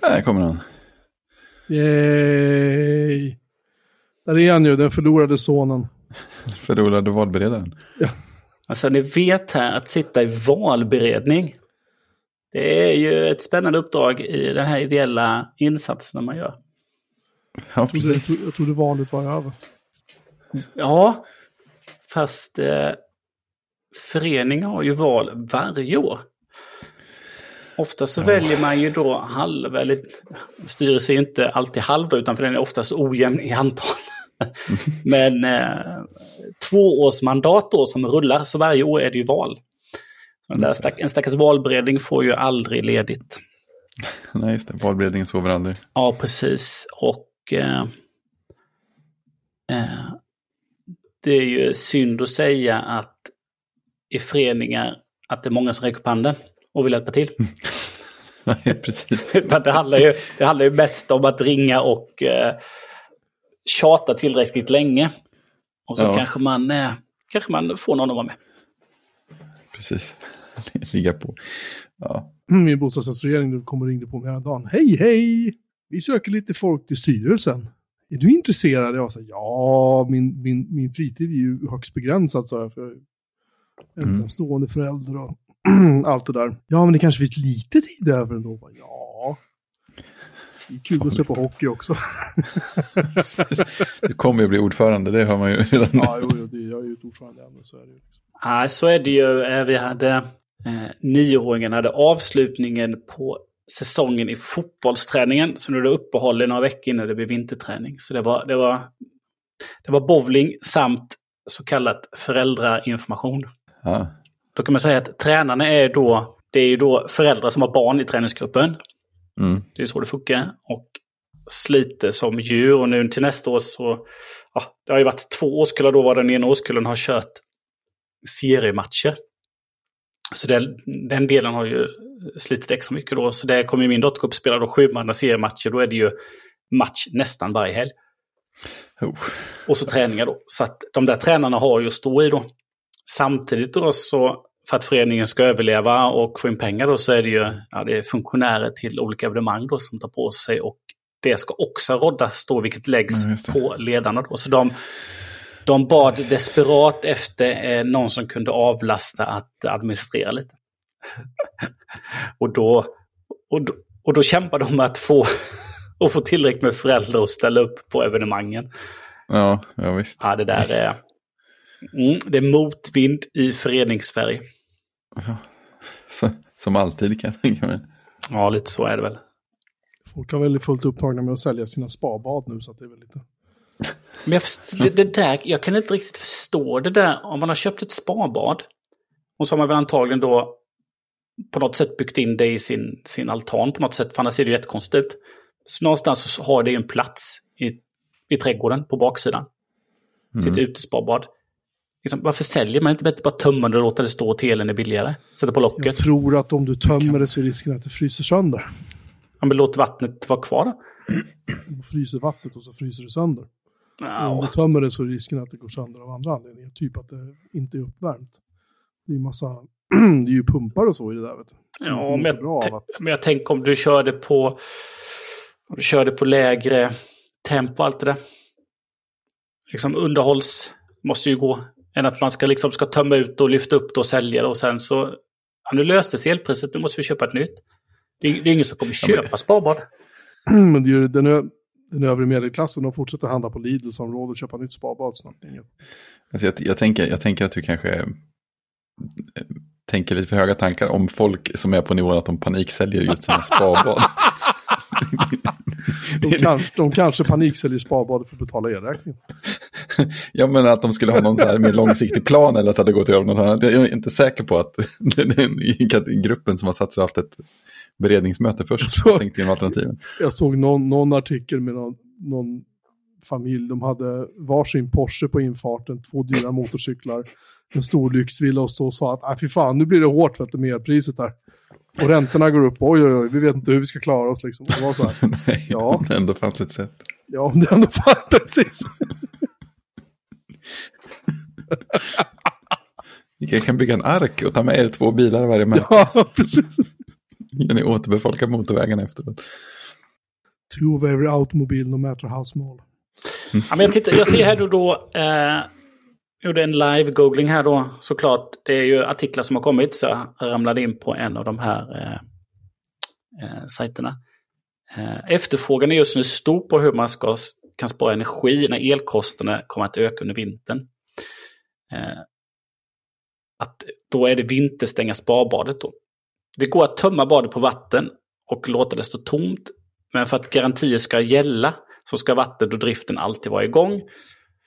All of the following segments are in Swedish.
Där kommer han. Yay! Där är han ju, den förlorade sonen. Förlorade valberedaren. Ja. Alltså ni vet här att sitta i valberedning. Det är ju ett spännande uppdrag i den här ideella insatsen man gör. Ja, Jag trodde, precis. jag trodde valet var över. Ja, fast eh, föreningar har ju val varje år. Ofta så väljer man ju då halv, eller styrelse är ju inte alltid halv då, utan för den är oftast ojämn i antal. Men eh, tvåårsmandat då som rullar, så varje år är det ju val. Stack, en stackars valberedning får ju aldrig ledigt. Nej, just det. Valberedningen sover aldrig. Ja, precis. Och eh, eh, det är ju synd att säga att i föreningar att det är många som räcker upp handen och vill hjälpa till. Nej, precis. Det, handlar ju, det handlar ju mest om att ringa och eh, tjata tillräckligt länge. Och så Ja. kanske, man, eh, kanske man får någon att vara med. Precis. Ligga på. Ja. Min bostadsrättsförening kom och ringde på mig häromdagen. Hej, hej! Vi söker lite folk till styrelsen. Är du intresserad? Jag sa ja, min, min, min fritid är ju högst begränsad, sa jag. För jag är ensamstående förälder och allt det där. Ja, men det kanske finns lite tid över ändå. Ja. Det är kul att se på hockey också. Du kommer ju bli ordförande, det hör man ju redan nu. ja, jo, jo, det, jag är ju ett ordförande än, så är det ju. Nej, så är det ju. Eh, Vi hade eh, nioåringen hade avslutningen på säsongen i fotbollsträningen. Så nu är det uppehåll i några veckor innan det blir vinterträning. Så det var, det var, det var bowling samt så kallat föräldrainformation. Ja. Då kan man säga att tränarna är då, det är ju då föräldrar som har barn i träningsgruppen. Mm. Det är så det funkar. Och sliter som djur. Och nu till nästa år så, ja, det har ju varit två årskullar då var den ena årskullen har kört seriematcher. Så den, den delen har ju slitit extra mycket då. Så där kommer min dotter upp spela då sju seriematcher. Då är det ju match nästan varje helg. Oh. Och så träningar då. Så att de där tränarna har ju att stå i då. Samtidigt då så för att föreningen ska överleva och få in pengar då så är det ju ja, det är funktionärer till olika evenemang då som tar på sig och det ska också roddas då vilket läggs det. på ledarna då. Så de, de bad desperat efter eh, någon som kunde avlasta att administrera lite. och, då, och, då, och då kämpar de med att få, att få tillräckligt med föräldrar att ställa upp på evenemangen. Ja, ja visst. Ja, det där är... Mm, det är motvind i föreningssverige. Ja. Så, som alltid kan jag tänka mig. Ja, lite så är det väl. Folk har väldigt fullt upptagna med att sälja sina spabad nu, så att det är väl lite... Men jag, det, det där, jag kan inte riktigt förstå det där. Om man har köpt ett spabad och så har man väl antagligen då på något sätt byggt in det i sin, sin altan på något sätt. För annars ser det ju jättekonstigt ut. Så någonstans så har det ju en plats i, i trädgården på baksidan. Sitt utespabad. Liksom, varför säljer man inte bättre bara tömma det och låta det stå till elen är billigare? Sätta på Jag locket. tror att om du tömmer det så är risken att det fryser sönder. Ja, men låt vattnet vara kvar då. Du fryser vattnet och så fryser det sönder. Om Ja, du tömmer det så är risken att det går sönder av andra anledningar. Typ att det inte är uppvärmt. Det är ju massa... det är ju pumpar och så i det där vet du. Ja, men jag, att... men jag tänker om du körde på om du körde på lägre tempo och allt det där. Liksom underhålls måste ju gå. Än att man ska liksom ska tömma ut och lyfta upp det och sälja det och sen så... Ja, nu löstes elpriset, nu måste vi köpa ett nytt. Det är, det är ingen som kommer köpa sparbad. Men det är ju den, ö- den övre medelklassen, de fortsätter handla på Lidl som råd och köpa nytt spabad snabbt. Inget. Alltså jag, jag, tänker, jag tänker att du kanske eh, tänker lite för höga tankar om folk som är på nivån att de paniksäljer just sina spabad. De, kanske, de kanske paniksäljer spabadet för att betala elräkningen. Jag menar att de skulle ha någon så här mer långsiktig plan eller att det hade gått att göra något annat. Jag är inte säker på att i gruppen som har satt sig haft ett beredningsmöte först Så- och tänkt igenom alternativen. Jag såg någon, någon artikel med någon, någon familj, de hade varsin Porsche på infarten, två dyra motorcyklar, en stor lyxvilla och stå och sa att ah, fy fan, nu blir det hårt för att det är merpriset här. Och räntorna går upp, oj oj oj, vi vet inte hur vi ska klara oss liksom. Det var så här, Nej, Ja. det ändå fanns ett sätt. ja om det ändå fan precis. Ni kanske kan bygga en ark och ta med er två bilar varje märke. Ja, precis. Ni återbefolka motorvägen efteråt. Two of every automobile, no matter how small. Ja, men jag, tittar, jag ser här då, då eh, gjorde en live-googling här då såklart. Det är ju artiklar som har kommit så jag ramlade in på en av de här eh, eh, sajterna. Eh, efterfrågan är just nu stor på hur man ska, kan spara energi när elkostnaderna kommer att öka under vintern. Eh, att då är det vinterstänga sparbadet då. Det går att tömma badet på vatten och låta det stå tomt. Men för att garantier ska gälla så ska vattnet och driften alltid vara igång.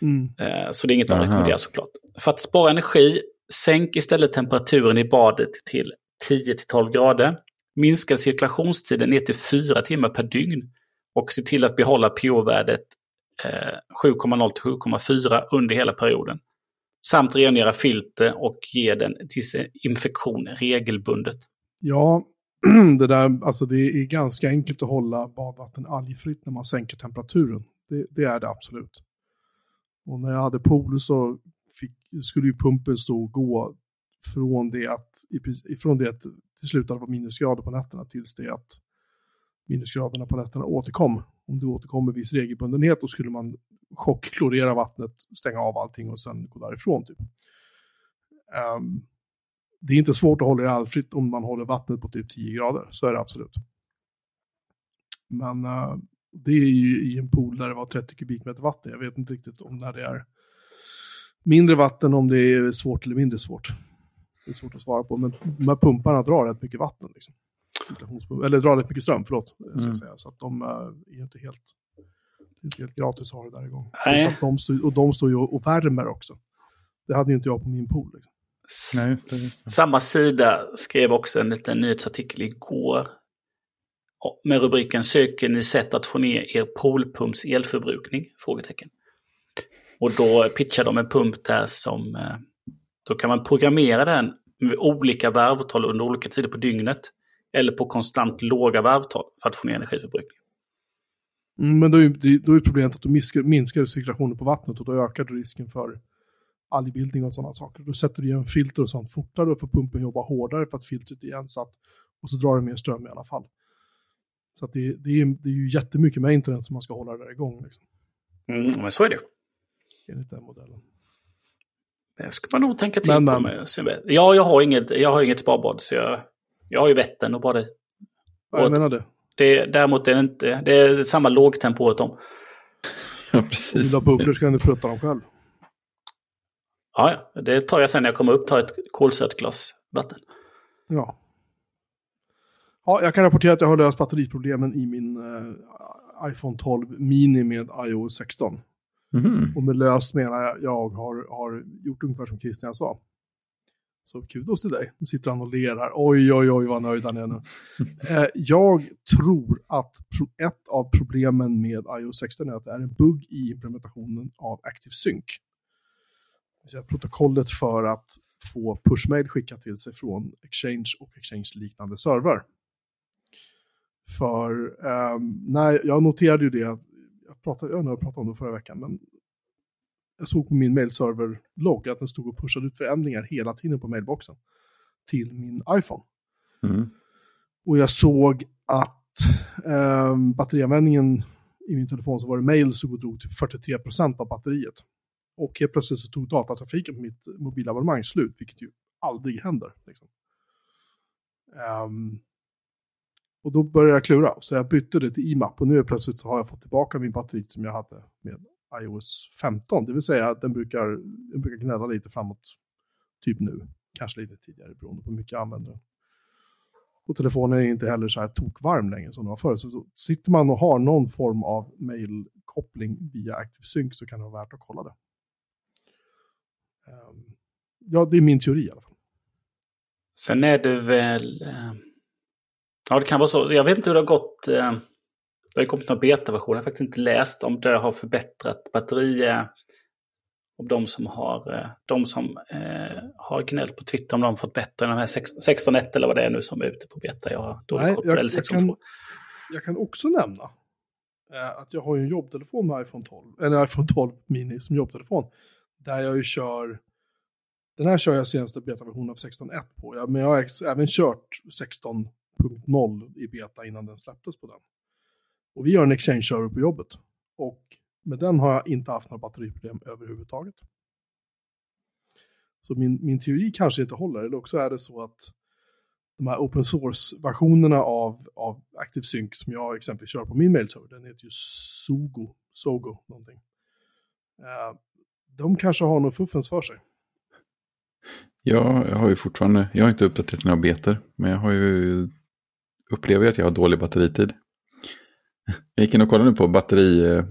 Mm. Eh, Så det är inget att Aha. rekommendera såklart. För att spara energi, sänk istället temperaturen i badet till 10-12 grader. Minska cirkulationstiden ner till 4 timmar per dygn. Och se till att behålla pH-värdet eh, 7,0 till 7,4 under hela perioden. Samt rengöra filter och ge den infektion regelbundet. Ja, det där, alltså det är ganska enkelt att hålla badvatten algfritt när man sänker temperaturen. Det, det är det absolut. Och när jag hade pool så fick, skulle ju pumpen stå och gå från det att, ifrån det att det slutade på minusgrader på nätterna tills det att minusgraderna på nätterna återkom. Om det återkommer viss regelbundenhet då skulle man chockklorera vattnet, stänga av allting och sen gå därifrån. Typ. Um, det är inte svårt att hålla det allfritt om man håller vattnet på typ 10 grader, så är det absolut. Men uh, det är ju i en pool där det var 30 kubikmeter vatten. Jag vet inte riktigt om när det är mindre vatten, om det är svårt eller mindre svårt. Det är svårt att svara på, men de här pumparna drar rätt mycket vatten. Liksom. Cirkulationspump- Eller drar rätt mycket ström, förlåt. Ska Mm. jag säga. Så att de eh, är ju inte helt, inte helt gratis att ha det där igång. Nej. Så att de står, och de står ju och och värmer också. Det hade ju inte jag på min pool. Liksom. Nej, just det, just det. Samma sida skrev också en liten nyhetsartikel igår med rubriken Söker ni sätt att få ner er poolpumps elförbrukning? Frågetecken. Och då pitchar de en pump där som eh, då kan man programmera den med olika varvtal under olika tider på dygnet. Eller på konstant låga varvtal för att få ner energiförbrukning. Mm, men då är, då är problemet att du minskar, minskar cirkulationen på vattnet och då ökar du risken för algbildning och sådana saker. Då sätter du igen filter och sånt fortare och får pumpen jobba hårdare för att filtret är igensatt. Och så drar det mer ström i alla fall. Så att det, det, är, det är ju jättemycket maintenance som man ska hålla det där igång. Liksom, Mm, men så är det enligt den modellen. Det ska man nog tänka till Men, på. Med. Ja, jag har inget, jag har inget sparbad så jag, jag har ju Vättern och. Ja, jag Och- menar det. Det, däremot är det inte, det är samma lågtempo åt dem. Ja, Om du precis. vill ha bubblor så kan du prutta dem själv. Ja, ja, det tar jag sen när jag kommer upp, tar ett kolsött glas vatten. Ja. Ja, jag kan rapportera att jag har löst batteriproblemen i min eh, iPhone 12 Mini med iOS 16. Mhm. Och med löst menar jag, jag har, har gjort ungefär som Christian sa. Så kudos till dig. Nu sitter han och ler här. Oj, oj, oj vad nöjd han är nu. Eh, jag tror att ett av problemen med iOS 16 är att det är en bugg i implementationen av. Det vill säga protokollet för att få pushmail skickat till sig från Exchange och Exchange-liknande servrar. För ehm, nej, jag noterade ju det, jag pratade, jag, jag pratade om det förra veckan, men jag såg på min mailserver-logg att den stod och pushade ut förändringar hela tiden på mailboxen till min iPhone. Mm. Och jag såg att ehm, batterianvändningen i min telefon så var det mail som drog typ 43% av batteriet. Och helt plötsligt så tog datatrafiken på mitt mobilabonnemang slut, vilket ju aldrig händer. Liksom. Ehm, och då började jag klura, så jag bytte det till IMAP och nu är plötsligt så har jag fått tillbaka min batteri som jag hade med iOS 15. Det vill säga att den brukar, den brukar gnälla lite framåt, typ nu. Kanske lite tidigare beroende på hur mycket jag använder den. Och telefonen är inte heller så här tokvarm längre som den var förr. Så sitter man och har någon form av mailkoppling via ActiveSync så kan det vara värt att kolla det. Ehm, ja, det är min teori i alla fall. Sen är det väl... Eh, ja, det kan vara så. Jag vet inte hur det har gått. Eh, det har kommit några betaversioner. Jag har faktiskt inte läst om det har förbättrat batteri. Om de som har, eh, de som eh, har gnällt på Twitter om de har fått bättre än de här 16 16.1 eller vad det är nu som är ute på beta. Jag har dålig koll på det. Eller jag 16.2. kan- Jag kan också nämna eh, att jag har en jobbtelefon med iPhone 12, eller iPhone 12 mini som jobbtelefon. Där jag ju kör, den här kör jag senaste betaversionen av 16.1 på, ja, men jag har även kört 16.0 i beta innan den släpptes på den. Och vi gör en exchange-server på jobbet. Och med den har jag inte haft några batteriproblem överhuvudtaget. Så min, min teori kanske inte håller, eller också är det så att de här open source-versionerna av, av ActiveSync som jag exempelvis kör på min mailserver, den heter ju Sogo, Sogo någonting. Uh, de kanske har något fuffens för sig. Ja, jag har ju fortfarande, jag har inte uppdaterat några betor, men jag har ju, upplever att jag har dålig batteritid. Jag gick in och kollade nu på batteri, eh,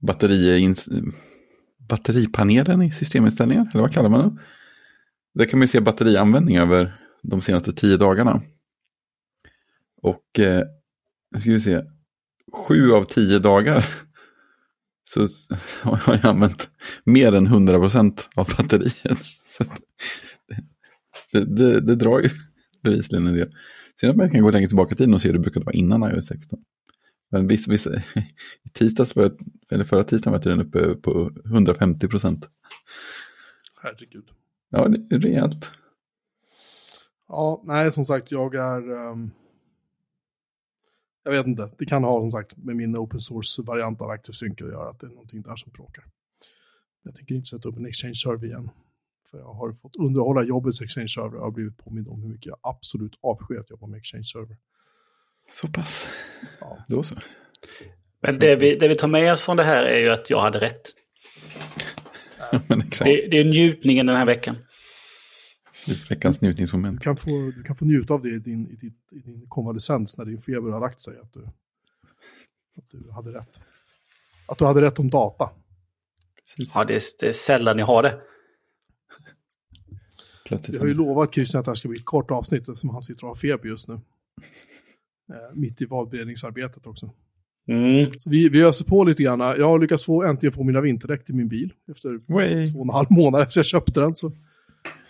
batteri, eh, batteripanelen i systeminställningar, eller vad kallar man det? Där kan man ju se batterianvändning över de senaste tio dagarna. Och, eh, ska vi se, sju av tio dagar så har jag använt mer än 100% av batteriet. Så det, det, det, drar ju bevisligen en del. Sen att man kan gå längre tillbaka i tiden och se hur det brukade vara innan iOS 16. Men viss, viss, i tisdags var jag, eller förra tisdagen var jag tydligen uppe på 150 procent. Herregud. Ja, det är rejält. Ja, nej, som sagt, jag är... Um, jag vet inte, det kan ha som sagt med min open source-variant av ActiveSync att göra, att det är någonting där som bråkar. Jag tänker inte sätta upp en exchange-server igen. För jag har fått underhålla jobbets exchange-server och har blivit påmind om hur mycket jag absolut avskyr att jobba med exchange-server. Så pass. Ja. Då så. Men det vi, det vi tar med oss från det här är ju att jag hade rätt. det, det är njutningen den här veckan. Veckans njutningsmoment. Du kan, få, du kan få njuta av det i din, i din, i din konvalescens när din feber har lagt sig. Att du, att du hade rätt. Att du hade rätt om data. Precis. Ja, det är, det är sällan jag har det. Jag har ju lovat Christian att det här ska bli ett kort avsnitt som han sitter och har feber just nu. Eh, mitt i valberedningsarbetet också. Mm. Så vi, vi öser på lite grann. Jag har lyckats få, äntligen få mina vinterdäck till min bil. Efter Way. två och en halv månad efter jag köpte den. Så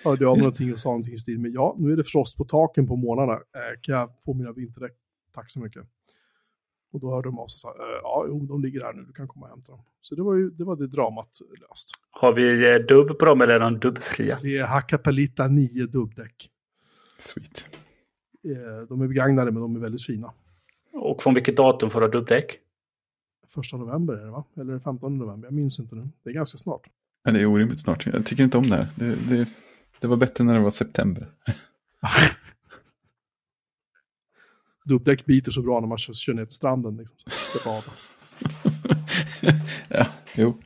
hörde jag någonting och sa någonting i stil med ja, nu är det frost på taken på morgnarna. Eh, kan jag få mina vinterdäck? Tack så mycket. Och då hörde de av sig och sa, eh, ja, jo, de ligger här nu, du kan komma och hämta dem. Så det var ju det, var det dramat löst. Har vi eh, dubb på dem eller är de dubbfria? Det är Hakkapeliitta 9 dubbdäck. Sweet. Eh, de är begagnade men de är väldigt fina. Och från vilket datum får du dubbdäck? Första november är det va? Eller 15 november, jag minns inte nu. Det är ganska snart. Ja, det är orimligt snart. Jag tycker inte om det här. Det, det, det var bättre när det var september. Dubbdäck biter så bra när man kör ner till stranden. Liksom, så ja, jo.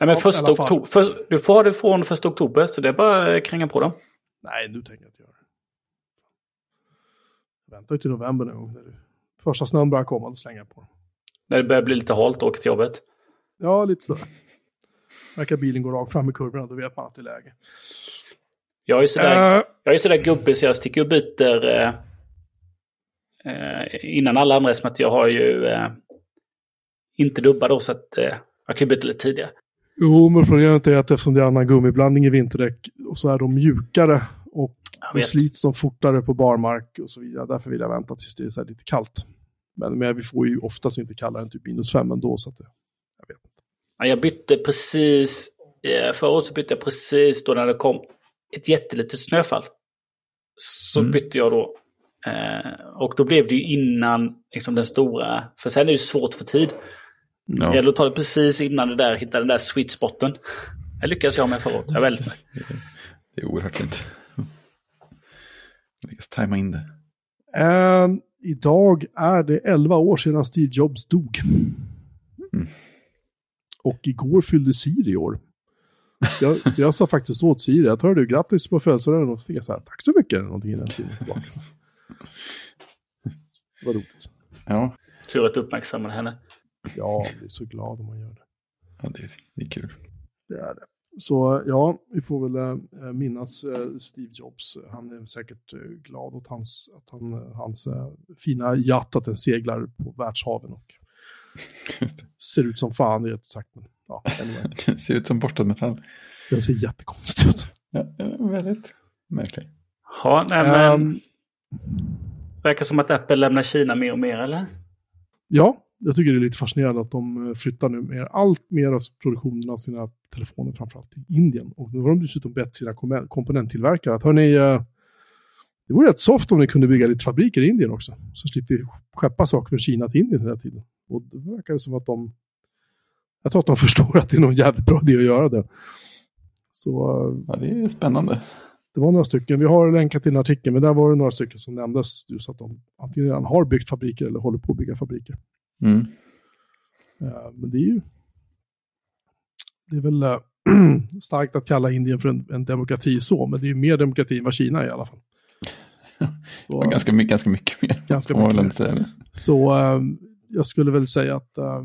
Nej, men första oktober, för, du får ha det från första oktober, så det är bara att kränga på dem. Nej, nu tänker jag inte göra det. Jag väntar till november gång. När första snön börjar komma, då slänger jag på. När det börjar bli lite halt, åka till jobbet? Ja, lite så. Verkar bilen gå rakt fram i kurvorna, då vet man att det är läge. Jag är sådär, uh, jag är sådär gubbig så jag sticker och byter eh, eh, innan alla andra som att jag har ju eh, inte dubbar då så att eh, jag kan byta lite tidigare. Jo, men problemet är att eftersom det är annan gummiblandning i vinterdäck och så är de mjukare och då slits de fortare på barmark och så vidare. Därför vill jag vänta tills det är lite kallt. Men, men vi får ju oftast inte kallare än typ minus fem ändå. Så att det, jag vet inte. Jag bytte precis, eh, förra året så bytte jag precis då när det kom ett jättelitet snöfall. Så mm. bytte jag då. Eh, och då blev det ju innan liksom, den stora, för sen är det ju svårt för tid. Ja. Det gäller att ta det precis innan det där, hitta den där sweet spoten. Jag lyckades jag med förra året, jag är väldigt nöjd. Det är oerhört fint. Lyckas tajma in det. Uh, idag är det 11 år sedan Steve Jobs dog. Mm. Och igår fyllde Siri år. Jag, så jag sa faktiskt åt Siri, jag tar du grattis på födelsedagen och så fick jag så här, tack så mycket, någonting i den stilen tillbaka. Vad roligt. Ja. Tur att du uppmärksammade henne. Ja, jag blir så glad om man gör det. Ja, det är, det är kul. Det är det. Så ja, vi får väl äh, minnas äh, Steve Jobs. Han är säkert äh, glad åt hans, att han, hans fina jatt, att den seglar på världshaven och ser ut som fan, är sagt. Men, ja, det ser ut som borstad metall. Den ser jättekonstig ut. Ja, väldigt märklig. Ja, nej, men... Um, verkar som att Apple lämnar Kina mer och mer, eller? Ja, jag tycker det är lite fascinerande att de flyttar nu mer, allt mer av produktionen av sina telefoner framförallt till Indien. Och nu har de dessutom bett sina komponenttillverkare att hörni, Det vore rätt soft om ni kunde bygga lite fabriker i Indien också. Så slipper vi skeppa saker från Kina till Indien hela tiden. Och det verkar som att de... Jag tror att de förstår att det är någon jävligt bra idé att göra det. Så Ja, det är spännande. det var några stycken. Vi har länkat till en artikel, men där var det några stycken som nämndes just att de antingen redan har byggt fabriker eller håller på att bygga fabriker. Mm. Eh, Men det är ju... Det är väl eh, starkt att kalla Indien för en, en demokrati så, men det är ju mer demokrati än vad Kina är i alla fall. Så, ganska, mycket, ganska mycket mer. Ganska får man väl säga. så eh, jag skulle väl säga att eh,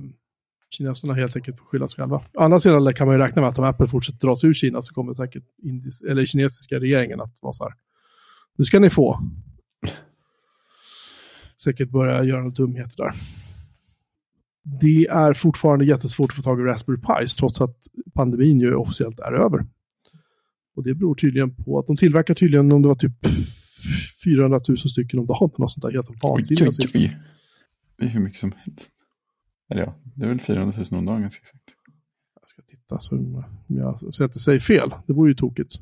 kineserna helt enkelt får skylla sig själva. Å andra sidan kan man ju räkna med att om Apple fortsätter dra sig ur Kina så kommer säkert indis, eller kinesiska regeringen att vara så här. Nu ska ni få. Säkert börja göra dumheter där. Det är fortfarande jättesvårt att få tag i Raspberry Pis trots att pandemin ju officiellt är över. Och det beror tydligen på att de tillverkar tydligen om det var typ 400 000 stycken om dagen. Något sånt där helt vansinnigt. Det är hur mycket som helst. Eller ja, det är väl 400 000 om dagen ganska exakt. Jag ska titta så om jag inte säger fel. Det vore ju tokigt.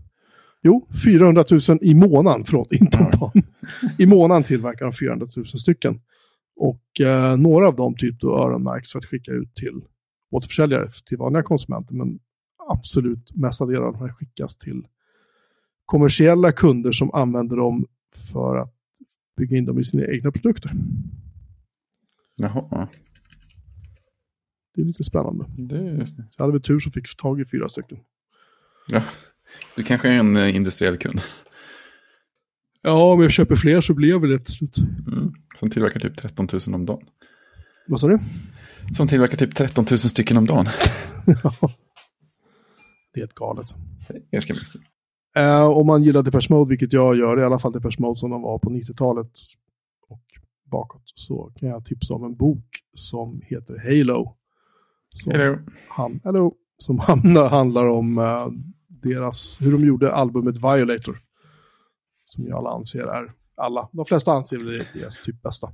Jo, 400 000 i månaden. Förlåt, inte om dagen. I månaden tillverkar de 400 000 stycken. Och eh, några av dem typ då öronmärks för att skicka ut till återförsäljare, till vanliga konsumenter. Men absolut mesta delen av de skickas till kommersiella kunder som använder dem för att bygga in dem i sina egna produkter. Jaha, Det är lite spännande. det är just det. Så hade väl tur som fick tag i fyra stycken. Ja, du kanske är en eh, industriell kund Ja, om jag köper fler så blir jag väl det till slut. mm. som tillverkar typ 13 000 om dagen. Vad sa du? Som tillverkar typ 13 000 stycken om dagen. det är helt galet. Det är mycket. Eh, om man gillar Depeche Mode, vilket jag gör, i alla fall Depeche Mode som de var på 90-talet och bakåt, så kan jag tipsa om en bok som heter Halo. Som, Hello. Han, hello, som handlar, om eh, deras, hur de gjorde albumet Violator. Som ju alla anser är, alla, de flesta anser väl det är deras typ bästa.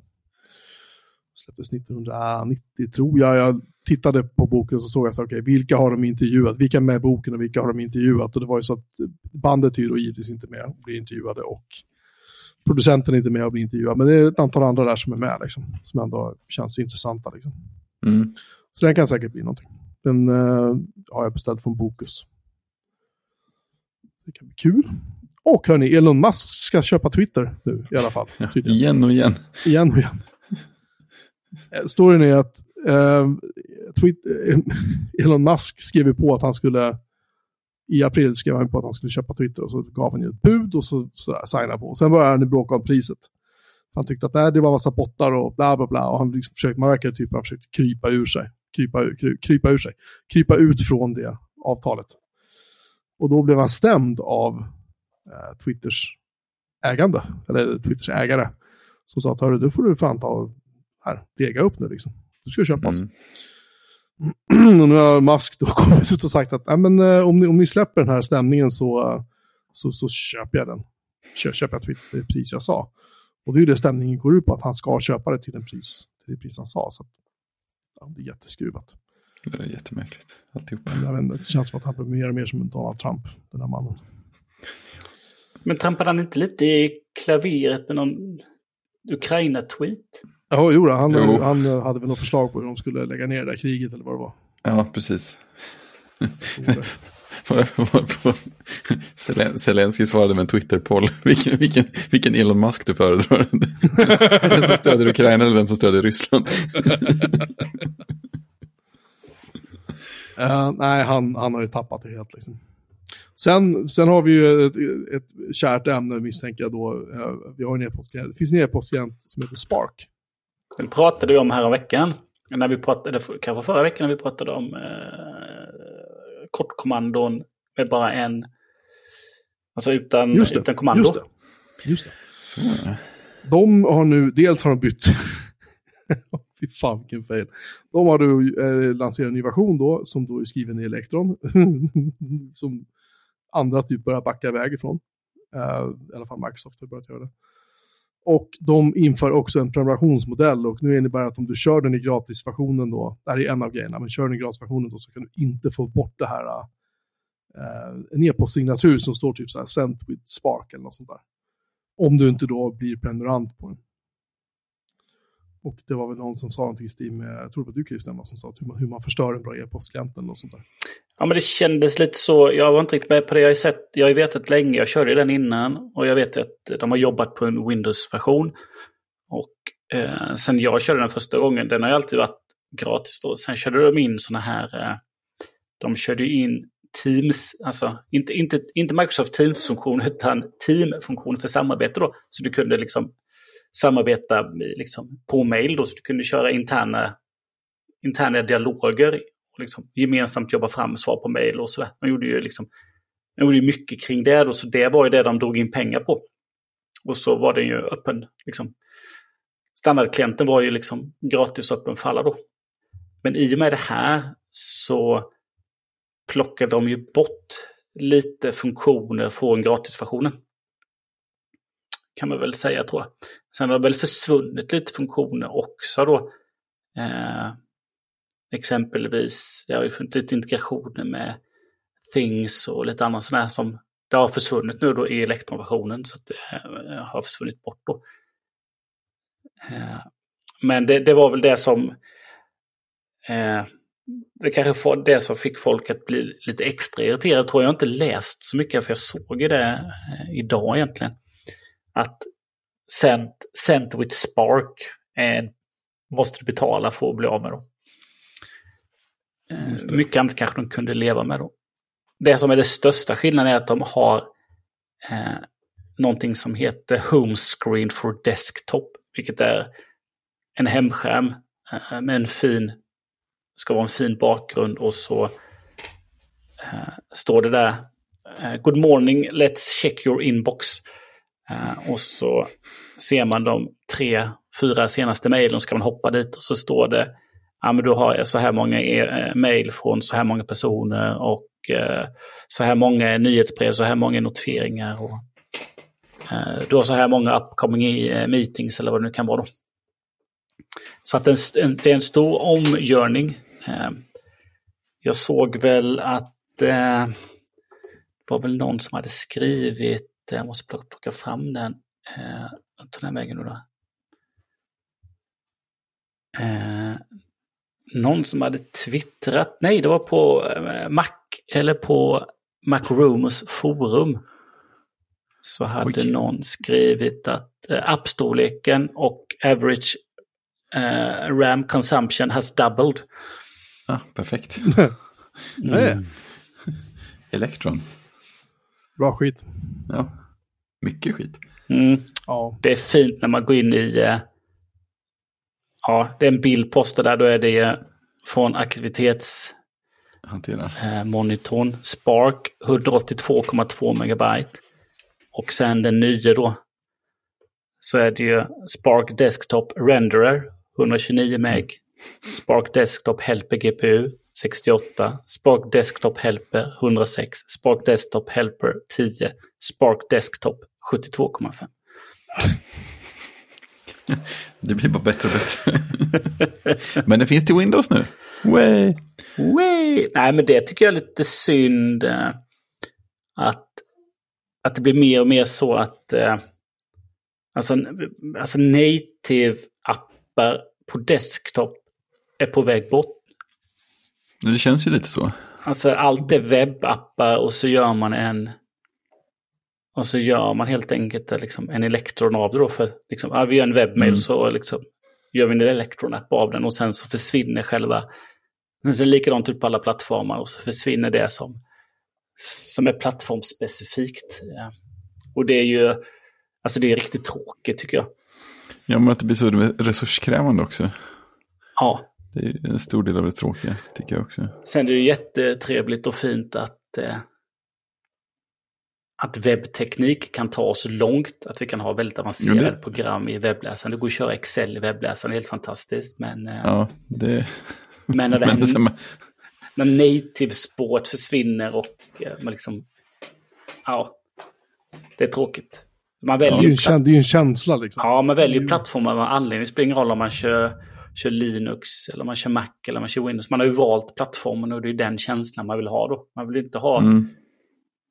Släpptes 1990 tror jag. Jag tittade på boken och så såg jag så okej, vilka har de intervjuat? Vilka är med i boken och vilka har de intervjuat? Och det var ju så att bandet är ju då givetvis inte med och blir intervjuade och producenten är inte med och blir intervjuad. Men det är ett antal andra där som är med liksom, som ändå känns intressanta liksom. Mm. Så den kan säkert bli någonting. Den eh, har jag beställt från Bokus. Det kan bli kul. Och hörni, Elon Musk ska köpa Twitter nu i alla fall. Ja, igen och igen. Igen och igen. Eh, Storyn är att eh, tweet, eh, Elon Musk skrev på att han skulle, i april skrev han på att han skulle köpa Twitter och så gav han ju ett bud och så, så signade på. Och sen började han bråka om priset. Han tyckte att nej, det var massa bottar och bla bla bla. Och han liksom försökte, man verkar typ ha försökt krypa ur sig. Krypa, kry, krypa ur sig. Krypa ut från det avtalet. Och då blev han stämd av Twitters ägande, eller Twitters ägare. Som sa att hörru, då får du fan ta här, dega upp nu liksom. Du ska köpas. Mm. och nu har Musk då kommit ut och sagt att Nej, men, eh, om, ni, om ni släpper den här stämningen så, eh, så, så köper jag den. Kö, köper jag till det pris jag sa. Och det är ju det stämningen går ut på, att han ska köpa det till, den pris, till det pris han sa. Så att, ja, det är jätteskruvat. Det är jättemärkligt. Alltihop. Men Jag vet inte, det känns som att han blir mer och mer som en Donald Trump, den här mannen. Men trampade han inte lite i klaveret med någon Ukraina-tweet? Ja, jo, han, Jo. han hade väl något förslag på hur de skulle lägga ner det där kriget eller vad det var. Ja, precis. Zelen- Zelensky svarade med en Twitter-poll. Vilken, vilken, vilken Elon Musk du föredrar. den som stödjer Ukraina eller den som stödjer Ryssland. Eh, nej, han, han har ju tappat det helt. Liksom. Sen, sen har vi ju ett, ett kärt ämne misstänker jag då. Eh, vi har en e-postklient. Det finns en e-postklient som heter Spark. Den pratade vi om här om veckan. När vi pratade, kanske förra veckan när vi pratade om eh, kortkommandon med bara en... Alltså utan, Just det, utan kommando. just det. Just det. Så, De har nu, dels har de bytt, fy fan vilken fail. De har nu eh, lanserat en ny version då, som då är skriven i Electron. som andra typ börjar backa iväg ifrån. Uh, I alla fall Microsoft har börjat göra det. Och de inför också en prenumerationsmodell och nu innebär det att om du kör den i gratisversionen då, det här är en av grejerna, men kör den i gratisversionen då så kan du inte få bort det här, uh, en e-postsignatur som står typ så här sent with spark eller något sånt där. Om du inte då blir prenumerant på den. Och det var väl någon som sa någonting i stil med, jag tror det var du Christian, som sa att hur man, hur man förstör en bra e-postklient eller sånt där. Ja, men det kändes lite så. Jag var inte riktigt med på det. Jag har, sett, jag har vetat länge. Jag körde den innan. Och jag vet att de har jobbat på en Windows-version. Och eh, sen jag körde den första gången, den har ju alltid varit gratis då. Sen körde de in sådana här... Eh, de körde in Teams, alltså inte, inte, inte Microsoft Teams-funktion utan Team-funktion för samarbete då. Så du kunde liksom samarbeta liksom, på mail då, så du kunde köra interna, interna dialoger och liksom gemensamt jobba fram svar på mail och sådär. Man gjorde ju liksom, man gjorde mycket kring det då, så det var ju det de drog in pengar på. Och så var den ju öppen, liksom. Standardklienten var ju liksom gratis öppen för alla då. Men i och med det här så plockade de ju bort lite funktioner från gratisversionen. Kan man väl säga tror jag. Sen har det väl försvunnit lite funktioner också då. Eh, exempelvis, det har ju funnits lite integrationer med Things och lite annat sådär som det har försvunnit nu då i elektronversionen så att det eh, har försvunnit bort då. Eh, men det, det, var väl det som eh, det kanske var det som fick folk att bli lite extra irriterade. Jag tror jag inte läst så mycket för jag såg ju det eh, idag egentligen. Att Cent, Cent with Spark eh, måste du betala för att bli av med. Då. Eh, mycket annat kanske de kunde leva med då. Det som är det största skillnaden är att de har eh, någonting som heter Home Screen for Desktop. Vilket är en hemskärm eh, med en fin, ska vara en fin bakgrund och så eh, står det där eh, Good morning, let's check your inbox. Eh, och så ser man de tre, fyra senaste mejlen, ska man hoppa dit och så står det ja men du har så här många e eh, mejl från så här många personer och eh, så här många nyhetsbrev, så här många notifieringar. Och, du har så här många upcoming meetings eller vad det nu kan vara. Då. Så att en, det är en stor omgörning. Jag såg väl att det var väl någon som hade skrivit jag måste plocka, plocka fram den. Eh, ta den vägen nu då. Eh, någon som hade twittrat, nej det var på eh, Mac, eller på Macrooms forum. Så hade Oj. någon skrivit att eh, appstorleken och average eh, RAM consumption has doubled. Ja, perfekt. mm. Electron. Bra skit. Ja, mycket skit. Mm. Ja. Det är fint när man går in i... Uh, ja, det är en bild postad där. Då är det uh, från aktivitetsmonitorn. Uh, Spark 182,2 megabyte. Och sen den nya då. Så är det ju Spark Desktop Renderer 129 meg. Spark Desktop Helper GPU 68, Spark Desktop Helper 106, Spark Desktop Helper 10, Spark Desktop 72,5. Det blir bara bättre och bättre. men det finns till Windows nu. Way. Way. Nej, men det tycker jag är lite synd. Eh, att, att det blir mer och mer så att eh, alltså, alltså native-appar på desktop är på väg bort. Det känns ju lite så. Alltså allt är webbappar och så gör man en... Och så gör man helt enkelt liksom en elektron av det då. För liksom, ja, vi gör en webbmail mm. så liksom, gör vi en elektronapp av den och sen så försvinner själva... Sen så är det likadant ut på alla plattformar och så försvinner det som, som är plattformsspecifikt. Ja. Och det är ju... Alltså det är riktigt tråkigt tycker jag. Ja, men att det blir så resurskrävande också. Ja. Det är en stor del av det tråkiga, tycker jag också. Sen är det jättetrevligt och fint att, eh, att webbteknik kan ta oss långt. Att vi kan ha väldigt avancerade det... program i webbläsaren. Det går att köra Excel i webbläsaren, det är helt fantastiskt. Men, eh, ja, det... men när, det här, men när native-spåret försvinner och eh, man liksom... Ja, det är tråkigt. Man väljer ja, det är ju en känsla liksom. Ja, man väljer plattformar av anledning. Det spelar ingen roll om man kör kör Linux eller man kör Mac eller man kör Windows. Man har ju valt plattformen och det är den känslan man vill ha då. Man vill inte ha mm.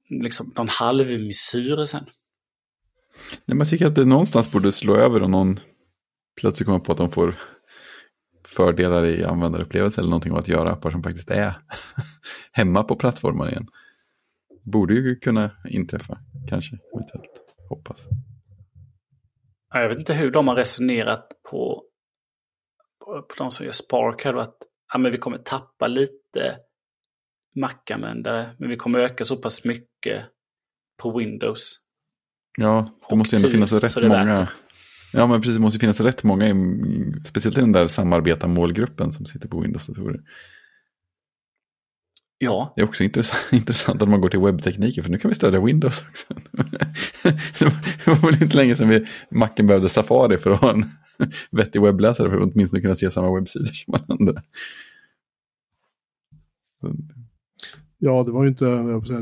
liksom någon halvmesyr sen. Nej, man tycker att det någonstans borde slå över och någon plötsligt kommer på att de får fördelar i användarupplevelse eller någonting av att göra appar som faktiskt är hemma på plattformar igen. Borde ju kunna inträffa, kanske, eventuellt. Hoppas. Jag vet inte hur de har resonerat på, på, de som gör Spark här. Att ja, men vi kommer tappa lite Mac-användare, men vi kommer öka så pass mycket på Windows. Ja, det måste ändå finnas rätt många. Ja, men precis. Det måste finnas rätt många, speciellt i den där samarbeta målgruppen som sitter på Windows-datorer. Ja. Det är också intressant, intressant att man går till webbtekniker, för nu kan vi stödja Windows också. det var väl inte länge sedan vi, Macen behövde Safari för att ha en vettig webbläsare, för att åtminstone kunna se samma webbsidor som alla andra. Ja, det var ju inte,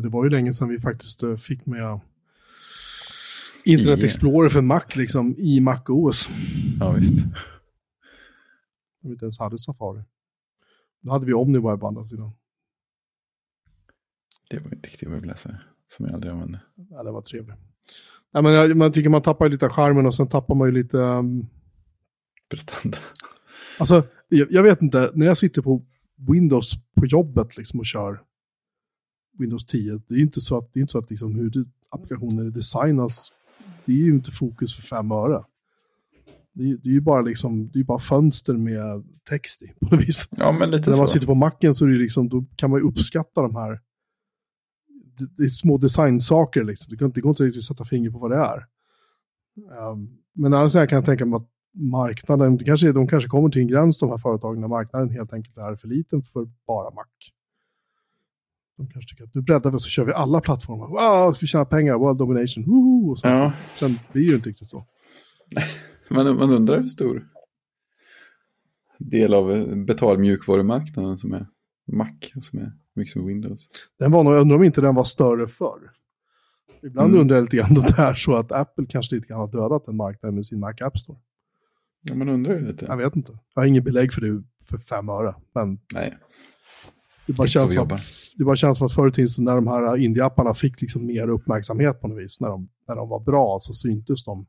det var ju länge sedan vi faktiskt eh, fick med Internet Explorer för Mac liksom i Mac OS. Ja, visst. Vi inte ens hade Safari. Då hade vi OmniWeb på andra sidan. Det var en riktig webbläsare som jag aldrig använde. Ja, det var trevligt. Ja, men jag, man tycker man tappar lite charmen och sen tappar man ju lite... Um... Prestanda. Alltså, jag, jag, vet inte, när jag sitter på Windows på jobbet liksom och kör Windows 10, det är inte så att, det är inte så att liksom hur applikationer designas, det är ju inte fokus för fem öre. Det är, det är ju bara, liksom, det är bara fönster med text i på något vis. Ja, men lite När man så. sitter på macken så är det liksom, då kan man ju uppskatta de här det, det är små designsaker liksom. Det går inte, det går inte riktigt att sätta fingret på vad det är. Um, men annars kan jag tänka mig att marknaden, det kanske, de kanske kommer till en gräns de här företagen när marknaden helt enkelt är för liten för bara Mac. De kanske tycker att nu breddar vi så kör vi alla plattformar. Wow, vi tjänar pengar, world domination, woohoo! Och sen, Ja. sen blir det ju inte riktigt så. Man, man undrar hur stor del av betalmjukvarumarknaden som är Mac som är mycket som Windows. Den var nog, jag undrar om inte den var större förr. Ibland Mm. undrar jag lite grann om det är så att Apple kanske lite grann har dödat den marknaden med sin Mac App Store. Ja, man undrar ju lite. Jag vet inte. Jag har ingen belägg för det för fem öre. Men Nej, det bara, känns som att, det bara känns som att förr i tiden när de här indie-apparna fick liksom mer uppmärksamhet på något vis. När de, när de var bra så syntes de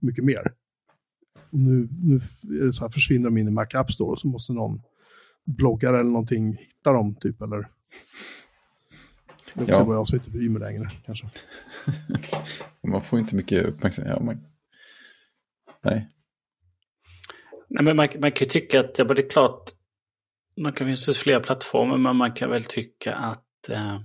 mycket mer. Och nu, nu så här, försvinner de in i Mac App Store och så måste någon bloggare eller någonting hitta dem typ. Eller... Det är Ja. bara jag som inte bryr mig längre kanske. man får inte mycket uppmärksamhet. Ja, man... Nej, Nej, men man, man kan ju tycka att ja, det är klart, man kan finnas fler plattformar, men man kan väl tycka att eh,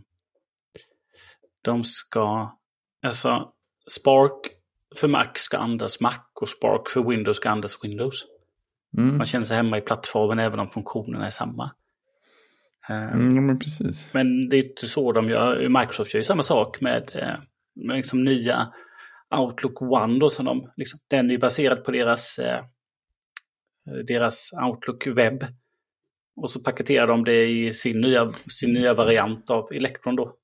de ska, alltså Spark för Mac ska andas Mac och Spark för Windows ska andas Windows. mm. Man känner sig hemma i plattformen även om funktionerna är samma. Eh, Mm, men precis. Men det är inte så de gör. Microsoft gör ju samma sak med, eh, med liksom nya Outlook One. Då, som de, liksom, den är ju baserad på deras, eh, deras Outlook Webb. Och så paketerar de det i sin nya, sin nya variant av Electron då.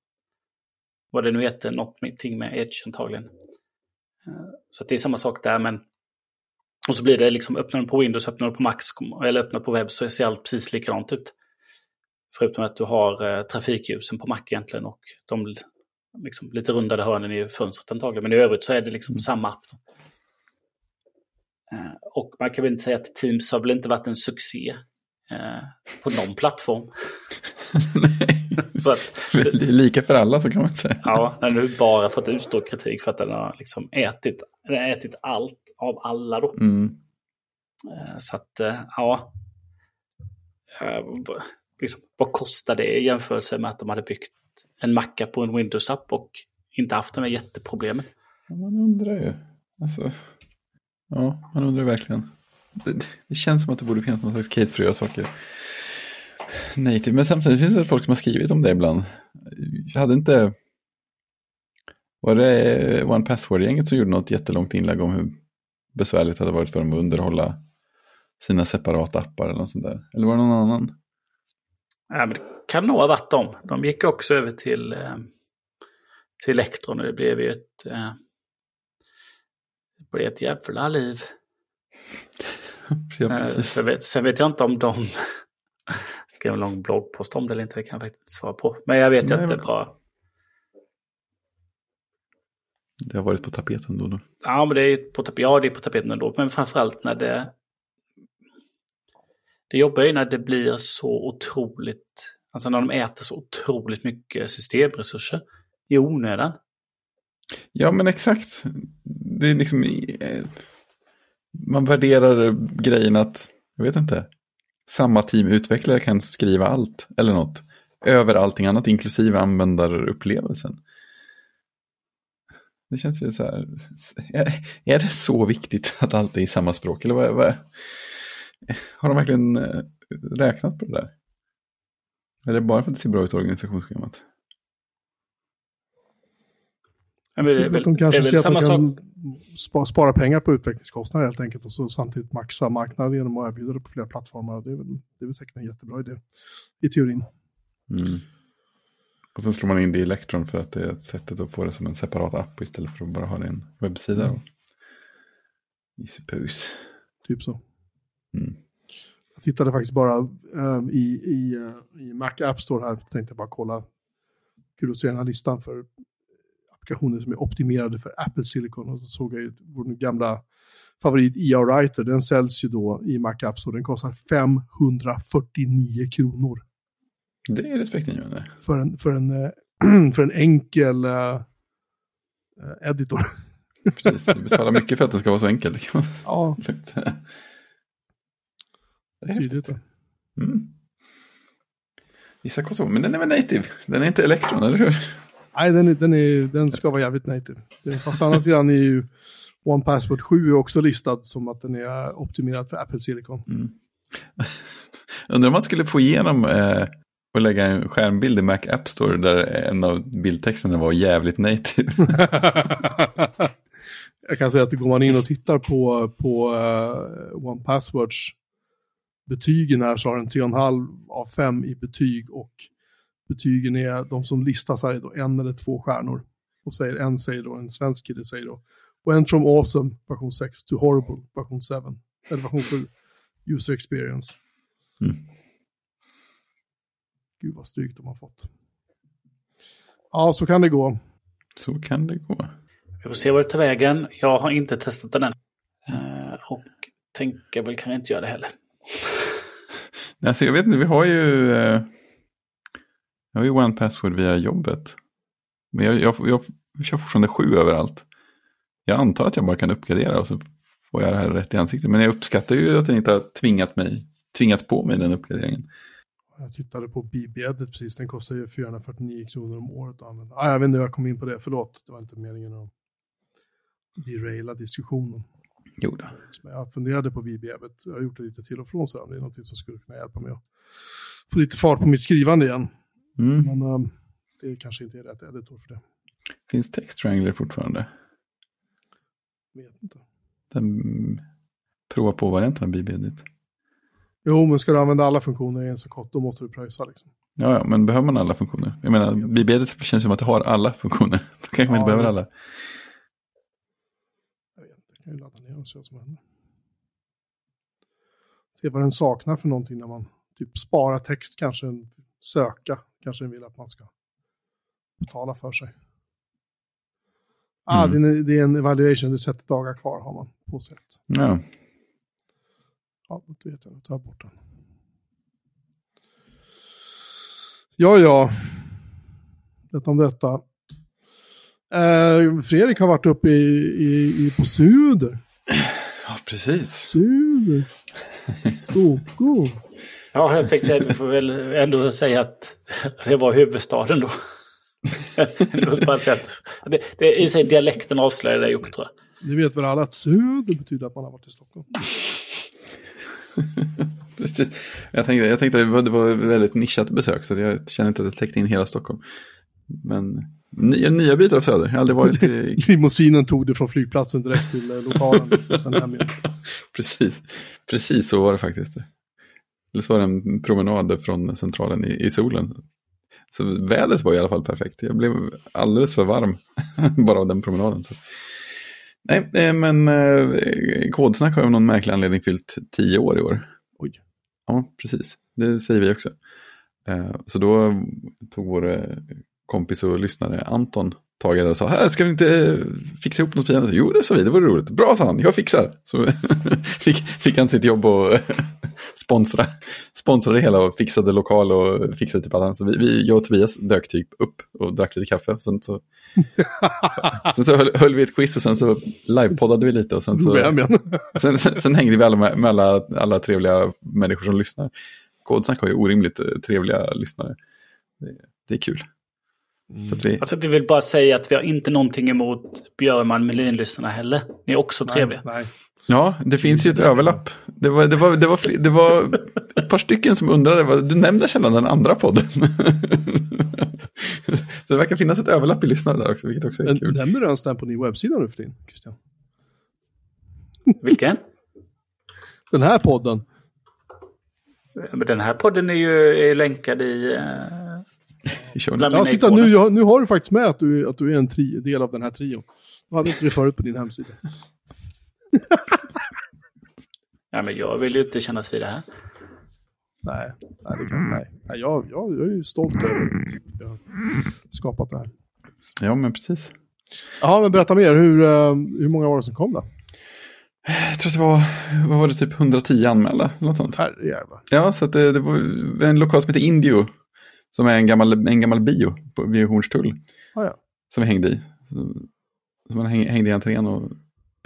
Vad det nu heter, någonting med Edge antagligen. Eh, Så det är samma sak där, men och så blir det liksom, öppnar du på Windows, öppnar du på Mac, eller öppnar på webb så ser allt precis likadant ut. Förutom att du har eh, trafikljusen på Mac egentligen och de liksom, lite rundade hörnen i fönstret antagligen. Men i övrigt så är det liksom samma app. Eh, och man kan väl inte säga att Teams har väl inte varit en succé eh, på någon plattform. så att, Det är lika för alla så kan man säga. ja, den har bara fått utstå kritik för att den har liksom ätit, den har ätit allt av alla då. Mm. Eh, Så att, eh, ja. Eh, Liksom, vad kostar det i jämförelse med att de hade byggt en macka på en Windows-app och inte haft de här jätteproblemen? Man undrar ju. Alltså, ja, man undrar verkligen. Det, det känns som att det borde finnas någon slags case för att göra saker native. Typ. Men samtidigt finns det folk som har skrivit om det ibland. Jag hade inte... Var det One Password-gänget som gjorde något jättelångt inlägg om hur besvärligt det hade varit för dem att underhålla sina separata appar eller något sånt där? Eller var det någon annan? Ja, men det kan nog ha varit dem. De gick också över till, eh, till Electron och det blev ju ett, eh, det blev ett jävla liv. Ja, Eh. Sen vet, sen vet jag inte om de skrev en lång bloggpost om det eller inte. Det kan jag faktiskt inte svara på. Men jag vet Nej, inte men- bara. Det har varit på tapeten då. då. Ja, men det är på, tap- ja, det är på tapeten ändå. Men framförallt när det... Det jobbar ju när det blir så otroligt... Alltså när de äter så otroligt mycket systemresurser i onödan. Ja, men exakt. Det är liksom... Eh, man värderar grejen att, jag vet inte, samma teamutvecklare kan skriva allt eller något. Över allting annat, inklusive användarupplevelsen. Det känns ju så här, eh, är, det så viktigt att allt är i samma språk? Eller vad, vad, har de verkligen eh, räknat på det där? Eller är det bara för att det ser bra ut i organisationsschemat? Men det är Att väl, de kanske ser att de sak. kan spa- spara pengar på utvecklingskostnader helt enkelt och så samtidigt maxa marknaden genom att erbjuda det på flera plattformar. Det är väl, det är väl säkert en jättebra idé i teorin. Mm. Och sen slår man in det i Electron för att det är sättet att få det som en separat app istället för att bara ha det i en webbsida. Mm. I suppose. Typ så. Mm. Jag tittade faktiskt bara eh, i, i, eh, i Mac App Store här, tänkte bara kolla. Kul att se den här listan för applikationer som är optimerade för Apple Silicon. Och så såg jag ju vår gamla favorit ER Writer, den säljs ju då i Mac App Store. Den kostar 549 kronor Det är respektingivande. för en, för en, eh, för en enkel eh, editor. Precis, du betalar mycket för att det ska vara så enkelt. Ja. Det är tydligt. Mm. Vissa kostar, men den är väl native? Den är inte Electron, eller hur? Nej, den, är, den, är, den ska vara jävligt native. Fast annat sidan är ju One Password 7 är också listad som att den är optimerad för Apple Silicon. Mm. Undrar om man skulle få igenom eh, och lägga en skärmbild i Mac App Store där en av bildtexterna var jävligt native. Jag kan säga att går man in och tittar på, på uh, One Passwords betygen här så har den 3,5 av 5 i betyg och betygen är de som listas här är då en eller två stjärnor. Och säger, en säger då, en svensk kille säger då, went from awesome, version 6, to horrible, version 7, eller version 7, user experience. Mm. Gud vad stryk de har fått. Ja, så kan det gå. Så kan det gå. Vi får se vad det tar vägen. Jag har inte testat den än. Eh, och tänker väl kan inte göra det heller. Alltså jag vet inte, vi har ju, eh, jag har ju One Password via jobbet. Men jag, jag, jag kör fortfarande sju överallt. Jag antar att jag bara kan uppgradera och så får jag det här rätt i ansiktet. Men jag uppskattar ju att den inte har tvingat, mig, tvingat på mig den uppgraderingen. Jag tittade på BB-edit precis, den kostar ju 449 kronor om året att använda. Ah, jag vet inte hur jag kom in på det, förlåt. Det var inte meningen att deraila diskussionen. Jo då. Men jag funderade på BB-edit, jag har gjort det lite till och från så det är något som skulle kunna hjälpa mig att få lite fart på mitt skrivande igen. Mm. Men um, det kanske inte är rätt editor för det. Finns Text Wrangler fortfarande? Vet inte. Den prova på varianten av BB-edit. Jo, men ska du använda alla funktioner i en så kort, då måste du pröjsa liksom. Ja, ja, men behöver man alla funktioner? Jag menar, BB-edit känns som att det har alla funktioner. Då kanske man Ja, inte behöver alla. Jag vet inte, jag kan ju ladda ner och se vad som händer. Se vad den saknar för någonting när man typ sparar text, kanske en söka, kanske vill att man ska betala för sig. Ah, Mm. det, är, det är en evaluation, det är 30 dagar kvar har man på sig. Ja, Ja, då vet jag, då tar jag bort den. Ja, ja. Detta om detta. Eh, Fredrik har varit uppe i, i, i, på Söder. ja precis. Söder. Stockholm. Ja, jag tänkte att vi får väl ändå säga att det var huvudstaden då. På ett sätt. Det, det, I sig dialekten avslöjar det ju, tror jag. Ni vet väl alla att Söder betyder att man har varit i Stockholm. Precis. Jag tänkte, jag tänkte att det var, det ett väldigt nischat besök så jag känner inte att jag täckte in hela Stockholm. Men nya, nya bitar av Söder. Jag har aldrig varit i... Limousinen tog det från flygplatsen direkt till eh, lokalen. Liksom. Precis. Precis så var det faktiskt. Eller så var det en promenad från centralen i, i solen. Så vädret var i alla fall perfekt. Jag blev alldeles för varm bara av den promenaden. Så. Nej, eh, men eh, Kodsnack har av någon märklig anledning fyllt tio år i år. Oj. Ja, precis. Det säger vi också. Eh, så då tog vår kompis och lyssnare Anton tagit det och sa, här ska vi inte fixa ihop något fint? Jo, det sa vi, det vore roligt. Bra, sa han, jag fixar. Så fick, fick han sitt jobb och sponsra, sponsra det hela och fixade lokal och fixade typ allt. Så vi, vi, jag och Tobias dök typ upp och drack lite kaffe. Sen så, sen så höll, höll vi ett quiz och sen så livepoddade vi lite. Och sen, så, sen, sen, sen hängde vi alla med, med alla, alla trevliga människor som lyssnar. Kodsnack har ju orimligt trevliga lyssnare. Det, det är kul. Mm. vi... Alltså, vi vill bara säga att vi har inte någonting emot Björman Melin-lyssnarna heller. Ni är också trevliga. Nej, nej. Ja, det finns ju ett överlapp. Det var, det var, det var, det var ett par stycken som undrade, du nämnde sällan den andra podden. Så det verkar finnas ett överlapp i lyssnare där också, vilket också är kul. Nämner du ens den på din webbsida nu för tiden, Christian? Vilken? Den här podden. Den här podden är ju är länkad i... Ja, titta, nu, nu har du faktiskt med att du, att du är en tri, del av den här trion. Du hade inte det förut på din hemsida. ja, men jag vill ju inte kännas vid det här. Nej, nej, det kan, nej. nej jag, jag, jag är ju stolt över att jag har skapat det här. Ja, men precis. Ja, men berätta mer. Hur, uh, hur många var det som kom då? Jag tror att det var, vad var det, typ 110 anmälda. Något sånt. Herrejävlar. Ja, så det, det, var en lokal som heter Indio som är en gammal, en gammal bio på, vid Hornstull. Ah, ja. Som vi hängde i. Så, så man hängde i entrén och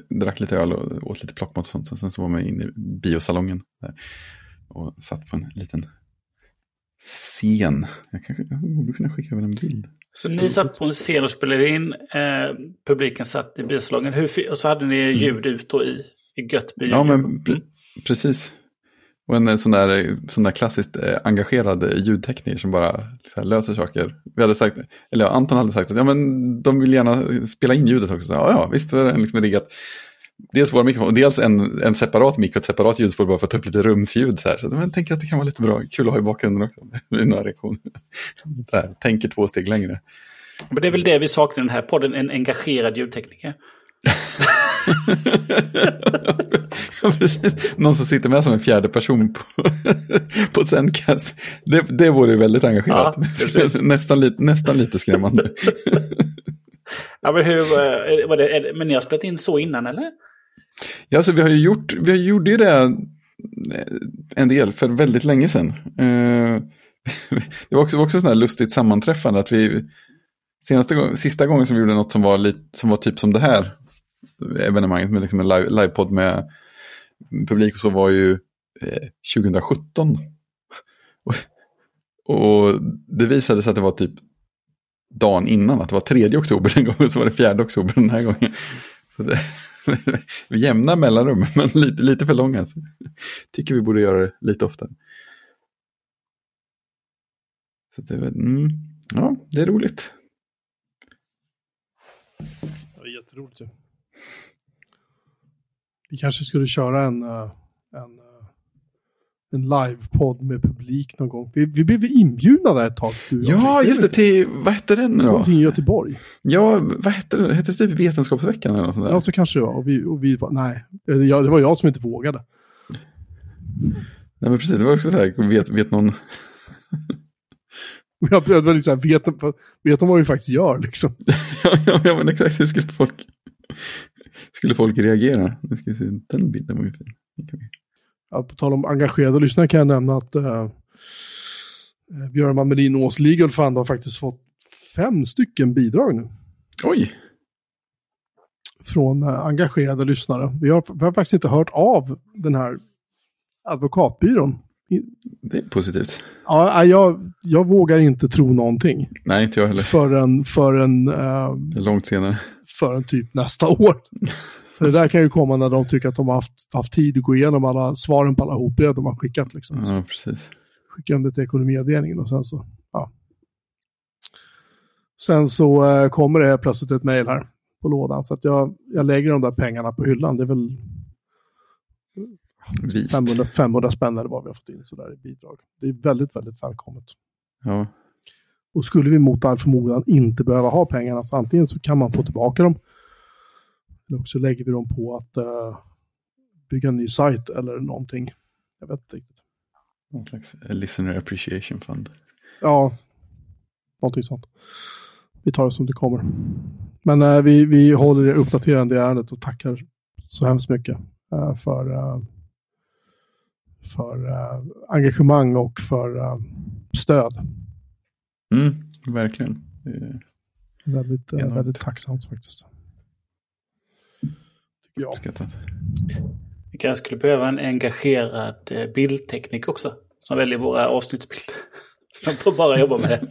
drack lite öl och åt lite plockmat och sånt. Sen så var man inne i biosalongen. Där, och satt på en liten scen. Jag kanske jag borde kunna skicka över en bild. Så ni satt på en scen och spelade in, eh, publiken satt i biosalongen. Hur, och så hade ni mm. ljud ut då i, i gött bio? Ja, men pre precis. Och en sån där, sån där klassiskt eh, engagerad ljudtekniker som bara här, löser saker. Vi hade sagt, eller Anton hade sagt att ja, men de vill gärna spela in ljudet också. Så, ja, ja, visst det liksom riggat. Dels våra mikrofon och dels en, en separat mick och ett separat ljudspår bara för att ta upp lite rumsljud. Så, här. så jag tänker att det kan vara lite bra, kul att ha i bakgrunden också. Några reaktioner. Där, tänker två steg längre. Men det är väl det vi saknar i den här podden, en engagerad ljudtekniker. ja, precis. Någon som sitter med som en fjärde person på, på Sendcast. Det, det vore väldigt engagerat. Ja, nästan, lite, nästan lite skrämmande. ja, men, hur, eh, var det, men ni har spelat in så innan eller? Ja, alltså, vi har ju gjort, vi gjorde ju det eh, en del för väldigt länge sedan. Eh, det var också, var också sådant här lustigt sammanträffande att vi senaste, sista gången som vi gjorde något som var, lite, som var typ som det här evenemanget med liksom en live, livepodd med publik och så var ju eh, 2017. och, och det visade sig att det var typ dagen innan, att det var 3 oktober den gången, så var det 4 oktober den här gången. Så det, jämna mellanrum, men lite, lite för långa. Alltså. tycker vi borde göra det lite oftare. Så det, mm, ja, det är roligt. Ja, jätteroligt. Ja. Vi kanske skulle köra en, eh, en, eh, en livepodd med publik någon gång. Vi, vi blev inbjudna där ett tag. ja, just det. Till, vad hette den då? Någonting i Göteborg. Ja, vad hette den? Hette det typ Vetenskapsveckan eller något sånt där? Ja, så kanske det var. Och vi, och vi bara, nej. Det var jag som inte vågade. Nej, men precis. Det var också så här, vet, vet någon... Jag var lite så här, vet, vet de vad vi faktiskt gör liksom? ja, ja, men exakt. Hur skulle folk skulle folk reagera? Nu ska vi se, den bilden var ju fin. Ja, på tal om engagerade lyssnare kan jag nämna att uh, Björn Melin Ås Legal Fund har faktiskt fått fem stycken bidrag nu. Oj! Från uh, engagerade lyssnare. Vi har, vi har faktiskt inte hört av den här advokatbyrån. Det är positivt. Ja, jag, jag vågar inte tro någonting. Nej, inte jag heller. Förrän, förrän, uh, Långt senare förrän typ nästa år. För det där kan ju komma när de tycker att de har haft, haft tid att gå igenom alla svaren på alla hotbrev de har skickat. Liksom. Ja, precis. Skickar de det till ekonomiavdelningen och sen så, ja. Sen så eh, kommer det plötsligt ett mejl här på lådan. Så att jag, jag lägger de där pengarna på hyllan. Det är väl 500, 500 spänn eller vad vi har fått in sådär i bidrag. Det är väldigt, väldigt välkommet. Ja. Och skulle vi mot all förmodan inte behöva ha pengarna, så antingen så kan man få tillbaka dem, eller också lägger vi dem på att uh, bygga en ny sajt eller någonting. Jag vet inte riktigt. Någon slags listener appreciation fund. Ja. Någonting sånt. Vi tar det som det kommer. Men eh, vi, vi håller er uppdaterande i ärendet och tackar så hemskt mycket eh, för, för eh, engagemang och för eh, stöd. Mm, verkligen. Väldigt, Enormt. väldigt tacksamt faktiskt. Tycker jag. Vi kanske skulle behöva en engagerad bildteknik också. Som väljer våra avsnittsbilder. Som bara jobba med det.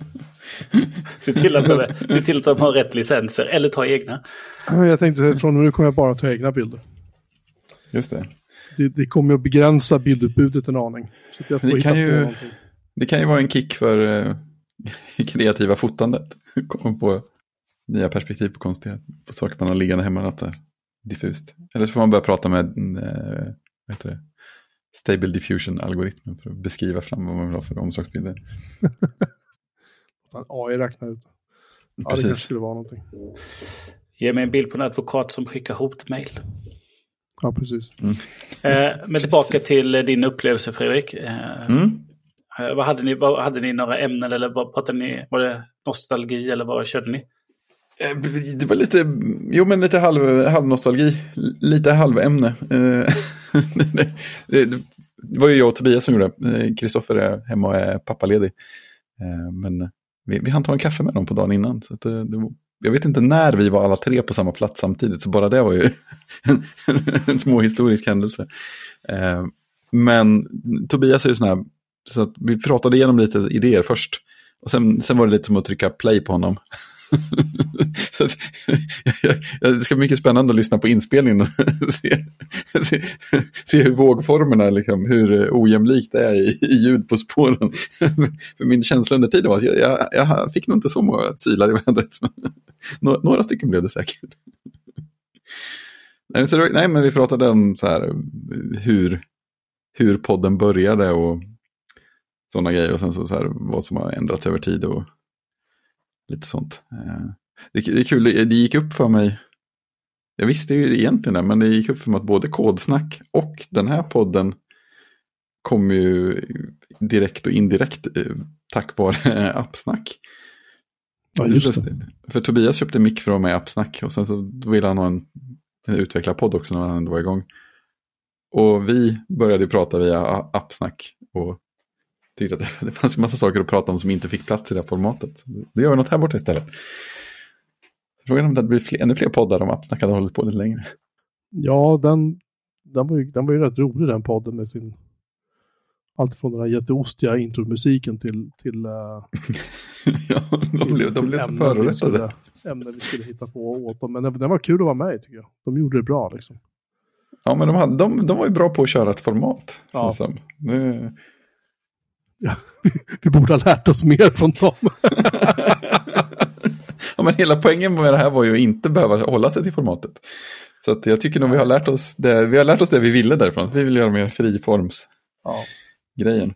Se till, att de, se till att de har rätt licenser eller ta egna. Jag tänkte från nu kommer jag bara ta egna bilder. Just det. Det, det kommer att begränsa bildutbudet en aning. Så att jag får Det kan ju-. Det kan ju vara en kick för eh, kreativa fotandet. Komma på nya perspektiv på konstiga på saker man har liggande hemma. Något där diffust. Eller så får man börja prata med eh, vad heter det? Stable diffusion-algoritmen för att beskriva fram vad man vill ha för omslagsbilder. AI räknar ut. Ja, det Precis. kanske skulle vara någonting. Ge mig en bild på en advokat som skickar hotmail. Ja, precis. Eh, men tillbaka till din upplevelse Fredrik. Eh, Mm. eh, vad hade, ni, vad, hade ni några ämnen eller vad pratade ni? Var det nostalgi eller vad körde ni? Eh, Det var lite, jo men lite halv, halvnostalgi, lite halvämne. Eh, det, det, det var ju jag och Tobias som gjorde det. Kristoffer är hemma och är pappaledig. Eh, Men vi, vi hann ta en kaffe med dem på dagen innan. Så att det, det, var- jag vet inte när vi var alla tre på samma plats samtidigt, så bara det var ju en, en små historisk händelse. Eh, Men Tobias är ju sån här, så att vi pratade igenom lite idéer först. Och sen, sen var det lite som att trycka play på honom. Det ska bli mycket spännande att lyssna på inspelningen och se, se, se hur vågformerna, liksom, hur eh, ojämlikt det är i, i ljud på spåren. För min känsla under tiden var att jag, jag, jag fick nog inte så många tylar i vädret. Några, några stycken blev det säkert. Nej, så nej, men vi pratade om så här, hur, hur podden började och sådana grejer. Och sen så, så här, vad som har ändrats över tid och lite sånt. Eh, Det, det är kul, det, det gick upp för mig. Jag visste ju egentligen det, men det gick upp för mig att både Kodsnack och den här podden kommer ju direkt och indirekt eh, tack vare Appsnack. Ja, just det. För Tobias köpte mick från mig Appsnack och sen så ville han ha en, en utvecklarpodd också när han ändå var igång. Och vi började prata via Appsnack och tyckte att det, fanns en massa saker att prata om som inte fick plats i det här formatet. Då gör vi något här borta istället. Frågan är om det blivit fler, ännu fler poddar om Appsnack hade hållit på lite längre. Ja, den, den, var ju, den var ju rätt rolig den podden med sin... Allt från den här jätteostiga intromusiken till, till uh, ja, de blev, de blev så förorättade. Ämnen vi skulle hitta på åt dem. Men den, den var kul att vara med i tycker jag. De gjorde det bra liksom. Ja, men de, hade, de, de var ju bra på att köra ett format. Ja. känns som. Vi borde ha lärt oss mer från dem. ja, men hela poängen med det här var ju att inte behöva hålla sig till formatet. Så att jag tycker nog vi har lärt oss det, vi har lärt oss det vi ville därifrån. Vi vill göra mer friforms ja. grejen.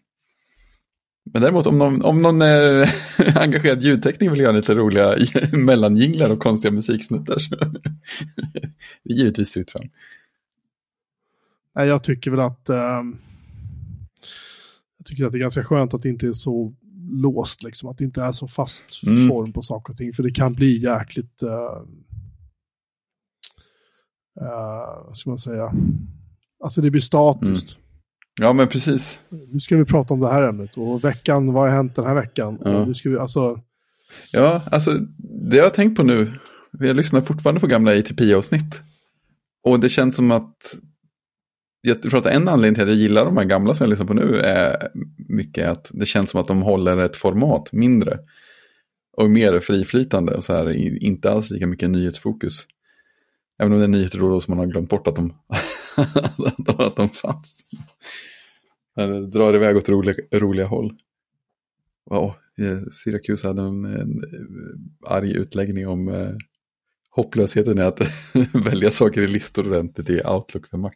Men däremot om någon, om någon eh, engagerad ljudtekniker vill göra lite roliga mellanjinglar och konstiga musiksnuttar så det är givetvis fritt fram. Nej, jag tycker väl att... jag tycker att det är ganska skönt att det inte är så låst, liksom. Att det inte är så fast Mm. form på saker och ting. För det kan bli jäkligt... Uh, vad ska man säga? Alltså det blir statiskt. Ja men precis. Nu ska vi prata om det här ämnet. Och veckan, vad har hänt den här veckan? Ja. Nu ska vi, alltså, Ja, alltså det jag har tänkt på nu, jag lyssnar fortfarande på gamla ATP-avsnitt. Och det känns som att, jag tror att en anledning till att jag gillar de här gamla som jag lyssnar på nu är mycket att det känns som att de håller ett format mindre. Och mer friflytande och så här, inte alls lika mycket nyhetsfokus. Även om det är nyheter då som man har glömt bort att de, att de fanns. Det drar iväg åt roliga, roliga håll. Wow, Syracuse hade en, en arg utläggning om eh, hopplösheten i att välja saker i listor ordentligt i Outlook för Mac.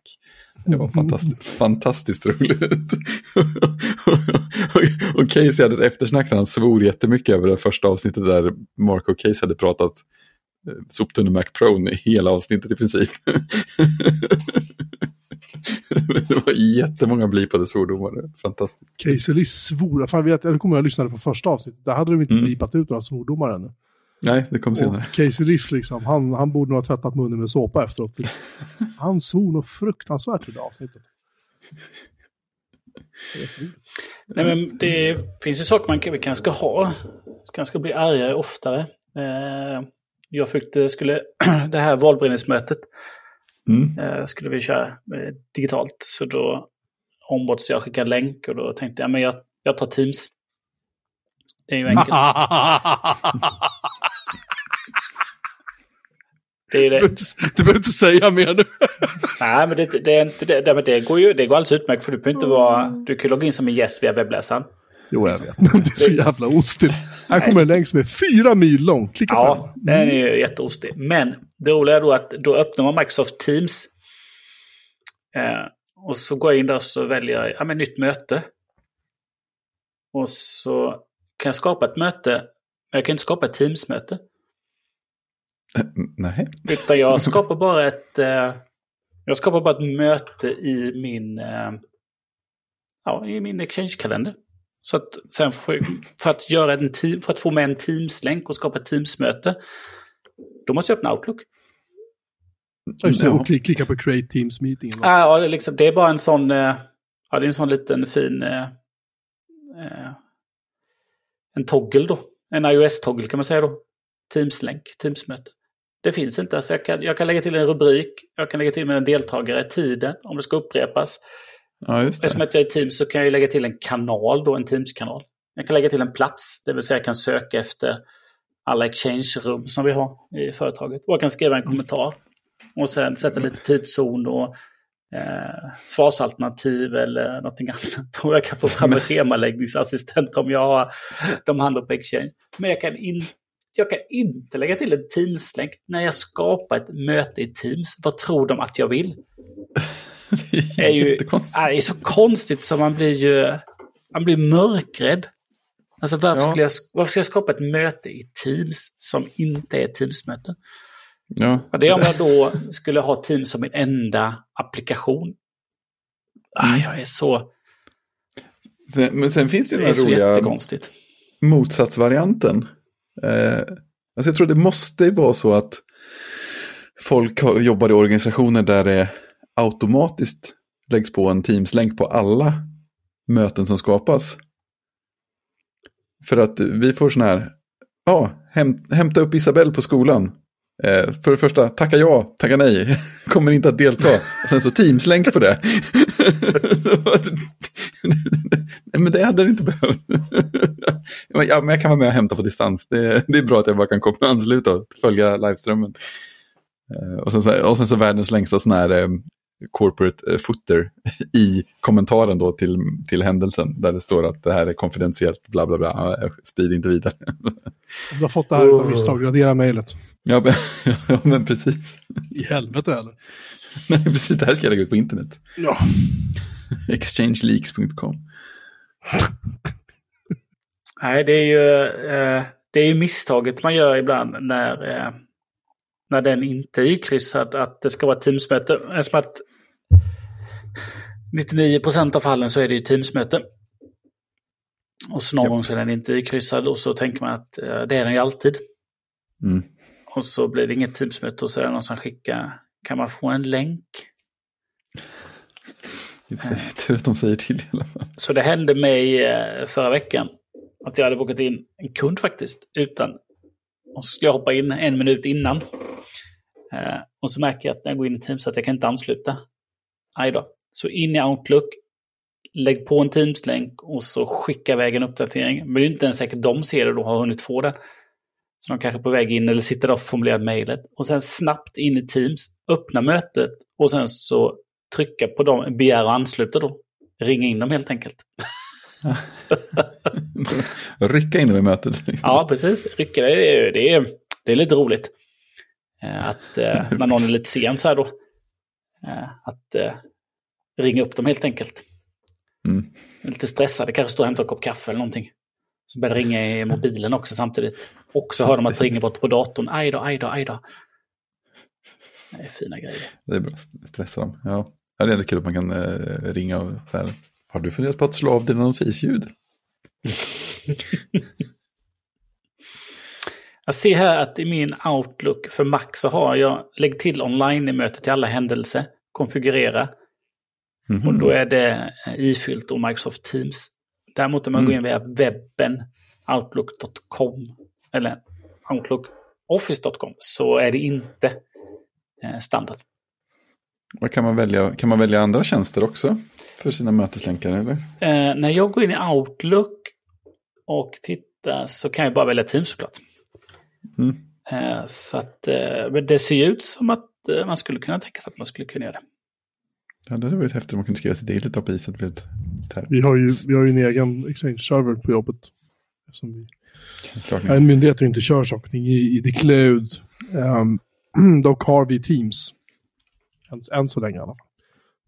Det var fantastiskt, fantastiskt roligt. och, Casey hade ett eftersnack där han svor jättemycket över det första avsnittet där Mark och Casey hade pratat eh, soptunne Mac Pro i hela avsnittet i princip. det var jättemånga blipade svordomar. Fantastiskt. Casey svor, fan vet, eller kommer jag lyssnade på första avsnittet, där hade de inte Mm. blipat ut några svordomar ännu. Nej, det kom senare. Och Casey Liss liksom, han, han borde nog ha tvättat munnen med såpa efteråt. Han svor nog fruktansvärt i det avsnittet. Nej, men det finns ju saker man kan- vi kanske ska ha. Kanske ska bli argare oftare. Eh, jag fick det, skulle, det här valberedningsmötet Mm. eh, skulle vi köra eh, digitalt. Så då ombads jag skicka en länk och då tänkte jag men jag, jag tar Teams. Det är ju enkelt. Det är Du behöver det. inte- du behöver inte säga mer nu. Nej, men det, det, är inte det, det, det går ju det går alldeles utmärkt för du behöver inte vara... Du kan logga in som en gäst via webbläsaren. Jo, jag vet. Men det är så jävla ostigt. Här kommer en länk som är fyra mil lång. Klicka Ja, den. den är ju jätteostig. Men det roliga är då att då öppnar man Microsoft Teams. Eh, och så går jag in där och så väljer jag ja, men, nytt möte. Och så kan jag skapa ett möte. men Jag kan inte skapa ett Teams-möte. Eh, Nej. Utan jag skapar bara ett, eh, jag skapar bara ett möte i min, eh, ja, i min Exchange-kalender. Så att sen för, för att göra en team, för att få med en Teams-länk och skapa ett Teams-möte, då måste jag öppna Outlook. Ja, just Ja. och klick, klicka på Create Teams Meeting. va? Ah, ja, det, är liksom, det är bara en sån, ja det är en sån liten fin, eh, en toggle då. En iOS-toggle kan man säga då. Teams-länk, Teams-möte. Det finns inte, så jag kan, jag kan lägga till en rubrik, jag kan lägga till en deltagare, tiden, om det ska upprepas. Ja, just Eftersom det. att jag är Teams så kan jag lägga till en kanal då, en Teams-kanal. Jag kan lägga till en plats, det vill säga jag kan söka efter alla exchange-rum som vi har i företaget. Och jag kan skriva en kommentar. Och sen sätta lite tidszon och eh, svarsalternativ eller någonting annat. Och jag kan få fram en schemaläggningsassistent om jag har de handlar på exchange. Men jag kan, in, jag kan inte lägga till en Teams-länk när jag skapar ett möte i Teams. Vad tror de att jag vill? Det är ju-. Ja, Det är så konstigt så man blir ju man blir mörkrädd. Alltså varför, Ja. skulle jag, varför ska jag skapa ett möte i Teams som inte är Teams-möte? Ja. Det är om jag då skulle ha Teams som min enda applikation. Ah, jag är så... Sen, men sen finns det ju den är här roliga motsatsvarianten. Eh, alltså jag tror det måste vara så att folk jobbar i organisationer där det automatiskt läggs på en Teams-länk på alla möten som skapas. För att vi får sån här, ja, häm, hämta upp Isabelle på skolan. Eh, för det första, tacka ja, tacka nej, kommer inte att delta. Och sen så Teams-länk på det. nej, men det hade det inte behövt. ja, men jag kan vara med och hämta på distans. Det, det är bra att jag bara kan koppla och ansluta och följa liveströmmen. Eh, och, sen, så- och sen så världens längsta sån här eh, corporate eh, footer i kommentaren då till, till händelsen. Där det står att det här är konfidentiellt, bla bla bla, sprid inte vidare. Du har fått det här utan misstag, radera mejlet ja, men, ja, men precis. I helvete eller? Nej, precis, det här ska jag lägga ut på internet. Ja. Exchangeleaks.com. Nej, det är ju, eh, det är ju misstaget man gör ibland när, eh, när den inte är ikryssad att det ska vara Teamsmöte. Eftersom att 99% av fallen så är det ju Teamsmöte. Och så någon Ja. gång så är den inte ikryssad och så tänker man att eh, det är den ju alltid. Mm. Och så blir det inget Teamsmöte och så är det någon som skickar, kan man få en länk? Tur att de säger till i alla fall. Så det hände mig eh, förra veckan att jag hade bokat in en kund faktiskt utan. Och så skulle jag hoppa in en minut innan. Eh, och så märker jag att när jag går in i Teams att jag kan inte ansluta. Aj då. Så in i Outlook, lägg på en Teams-länk och så skicka iväg en uppdatering. Men det är inte ens säkert de ser det och har hunnit få det. Så de kanske är på väg in eller sitter och formulerar mejlet. Och sen snabbt in i Teams, öppna mötet och sen så trycka på dem, begära och ansluta då. Ringa in dem helt enkelt. Rycka in dem i mötet. Liksom. Ja, precis. Rycka det är, det är, det är lite roligt. Eh, Att eh, när någon är lite sen så här då. eh, Att ringa upp dem helt enkelt. Mm. Lite stressade, kanske står och hämtar en kopp kaffe eller någonting. Så börjar ringa i mobilen också samtidigt. Och så hör de att det ringer bort på datorn. Aj då, aj då, aj då. Det är fina grejer. Det är bra, stressa dem. Ja. Ja, det är ändå kul att man kan eh, ringa och så här. Har du funderat på att slå av dina notisljud? Jag ser här att i min Outlook för Mac så har jag lägg till online-möte till alla händelser, konfigurera. Mhm. Och då är det eh, ifyllt och Microsoft Teams. Däremot om man går in via webben, outlook.com eller outlookofffice.com så är det inte eh, standard. Och kan, man välja, kan man välja andra tjänster också för sina möteslänkar? Eller? Eh, när jag går in i Outlook och tittar så kan jag bara välja Teams såklart. Mm. Eh, så att eh, men det ser ut som att eh, man skulle kunna tänka sig att man skulle kunna göra det. Ja, det hade varit häftigt om man kunde skriva sitt eget på is. att det blev ett term. Vi har ju, vi har ju en egen Exchange-server på jobbet. Eftersom vi Klart är ni. en myndighet och inte kör saker i, i the cloud. Um, dock har vi Teams. Än, än så länge i alla fall.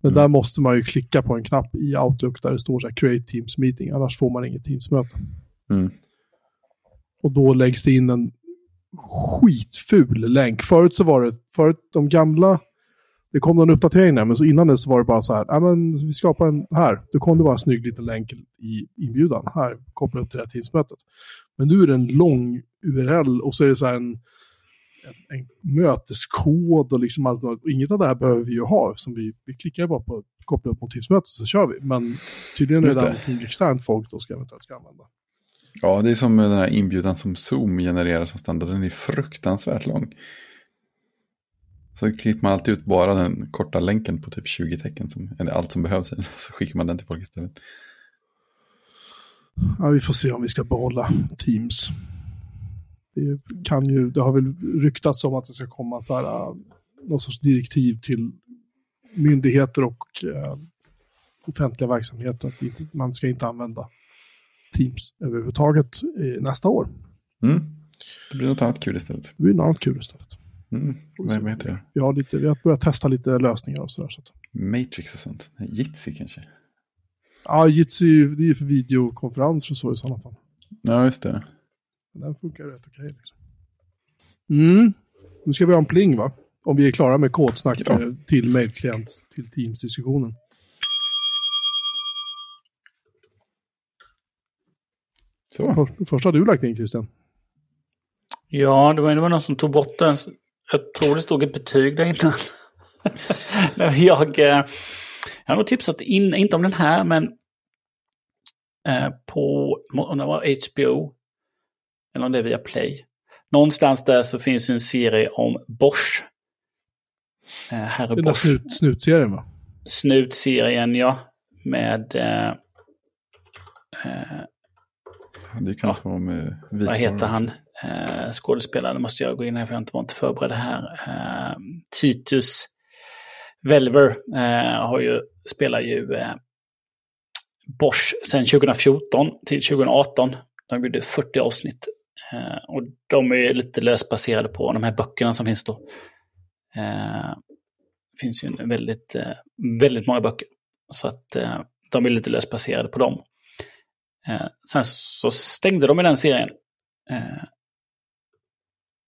Men Mm. där måste man ju klicka på en knapp i Outlook där det står så här Create Teams Meeting. Annars får man inget Teams-möte. Mm. Och då läggs det in en skitful länk. Förut så var det, förut de gamla, det kom någon uppdatering där, men så innan det så var det bara så här, "Ja, men vi skapar en här. Då kom det bara en snygg liten länk i inbjudan. Här, koppla upp till det här tidsmötet. Men nu är det en lång URL och så är det så här en, en, en möteskod och liksom allt. Och inget av det här behöver vi ju ha, som vi, vi klickar bara på koppla upp mot tidsmötet så kör vi. Men tydligen är Just det som externt folk då ska eventuellt ska använda. Ja, det är som den här inbjudan som Zoom genererar som standard. Den är fruktansvärt lång. Så klipper man alltid ut bara den korta länken på typ 20 tecken, som, eller allt som behövs. Så skickar man den till folk istället. Ja, vi får se om vi ska behålla Teams. Det, kan ju, det har väl ryktats om att det ska komma så här, äh, någon sorts direktiv till myndigheter och äh, offentliga verksamheter att inte, man ska inte använda Teams överhuvudtaget eh, nästa år. Mm. Det blir något annat kul istället. Det blir något annat kul istället. Mm. Vad, heter det? Vi har, lite, vi har börjat testa lite lösningar och sådär. Så att, Matrix och sånt. Jitsi kanske. Ja, Jitsi det är ju för videokonferenser och så i sådana fall. Ja, just det. Den funkar rätt okej. liksom. Mm. Nu ska vi ha en pling va? Om vi är klara med kodsnack Ja. eh, till mejlklient, till Teams-diskussionen. Så. För, första har du lagt in Christian. Ja, det var, det var någon som tog bort den. Jag tror det stod ett betyg där innan. Nej, jag, eh, jag har nog tipsat, in, inte om den här, men eh, på, om det var HBO, eller om det är via Play. Någonstans där så finns en serie om Bosch. Eh, Herre Den där Bosch. snut, snutserien va? Snutserien, ja. Med, eh, eh, Det kan vara med vitvaror. vad heter han? Eh, skådespelaren, det måste jag gå in här för jag inte var inte förberedd här. Eh, Titus Velver eh, har ju, spelar ju eh, Bosch sedan 2014 till 2018. De gjorde 40 avsnitt. Eh, och de är lite lösbaserade på de här böckerna som finns då. Eh, det finns ju en väldigt, eh, väldigt många böcker. Så att eh, de är lite lösbaserade på dem. Eh, sen så stängde de i den serien. Eh,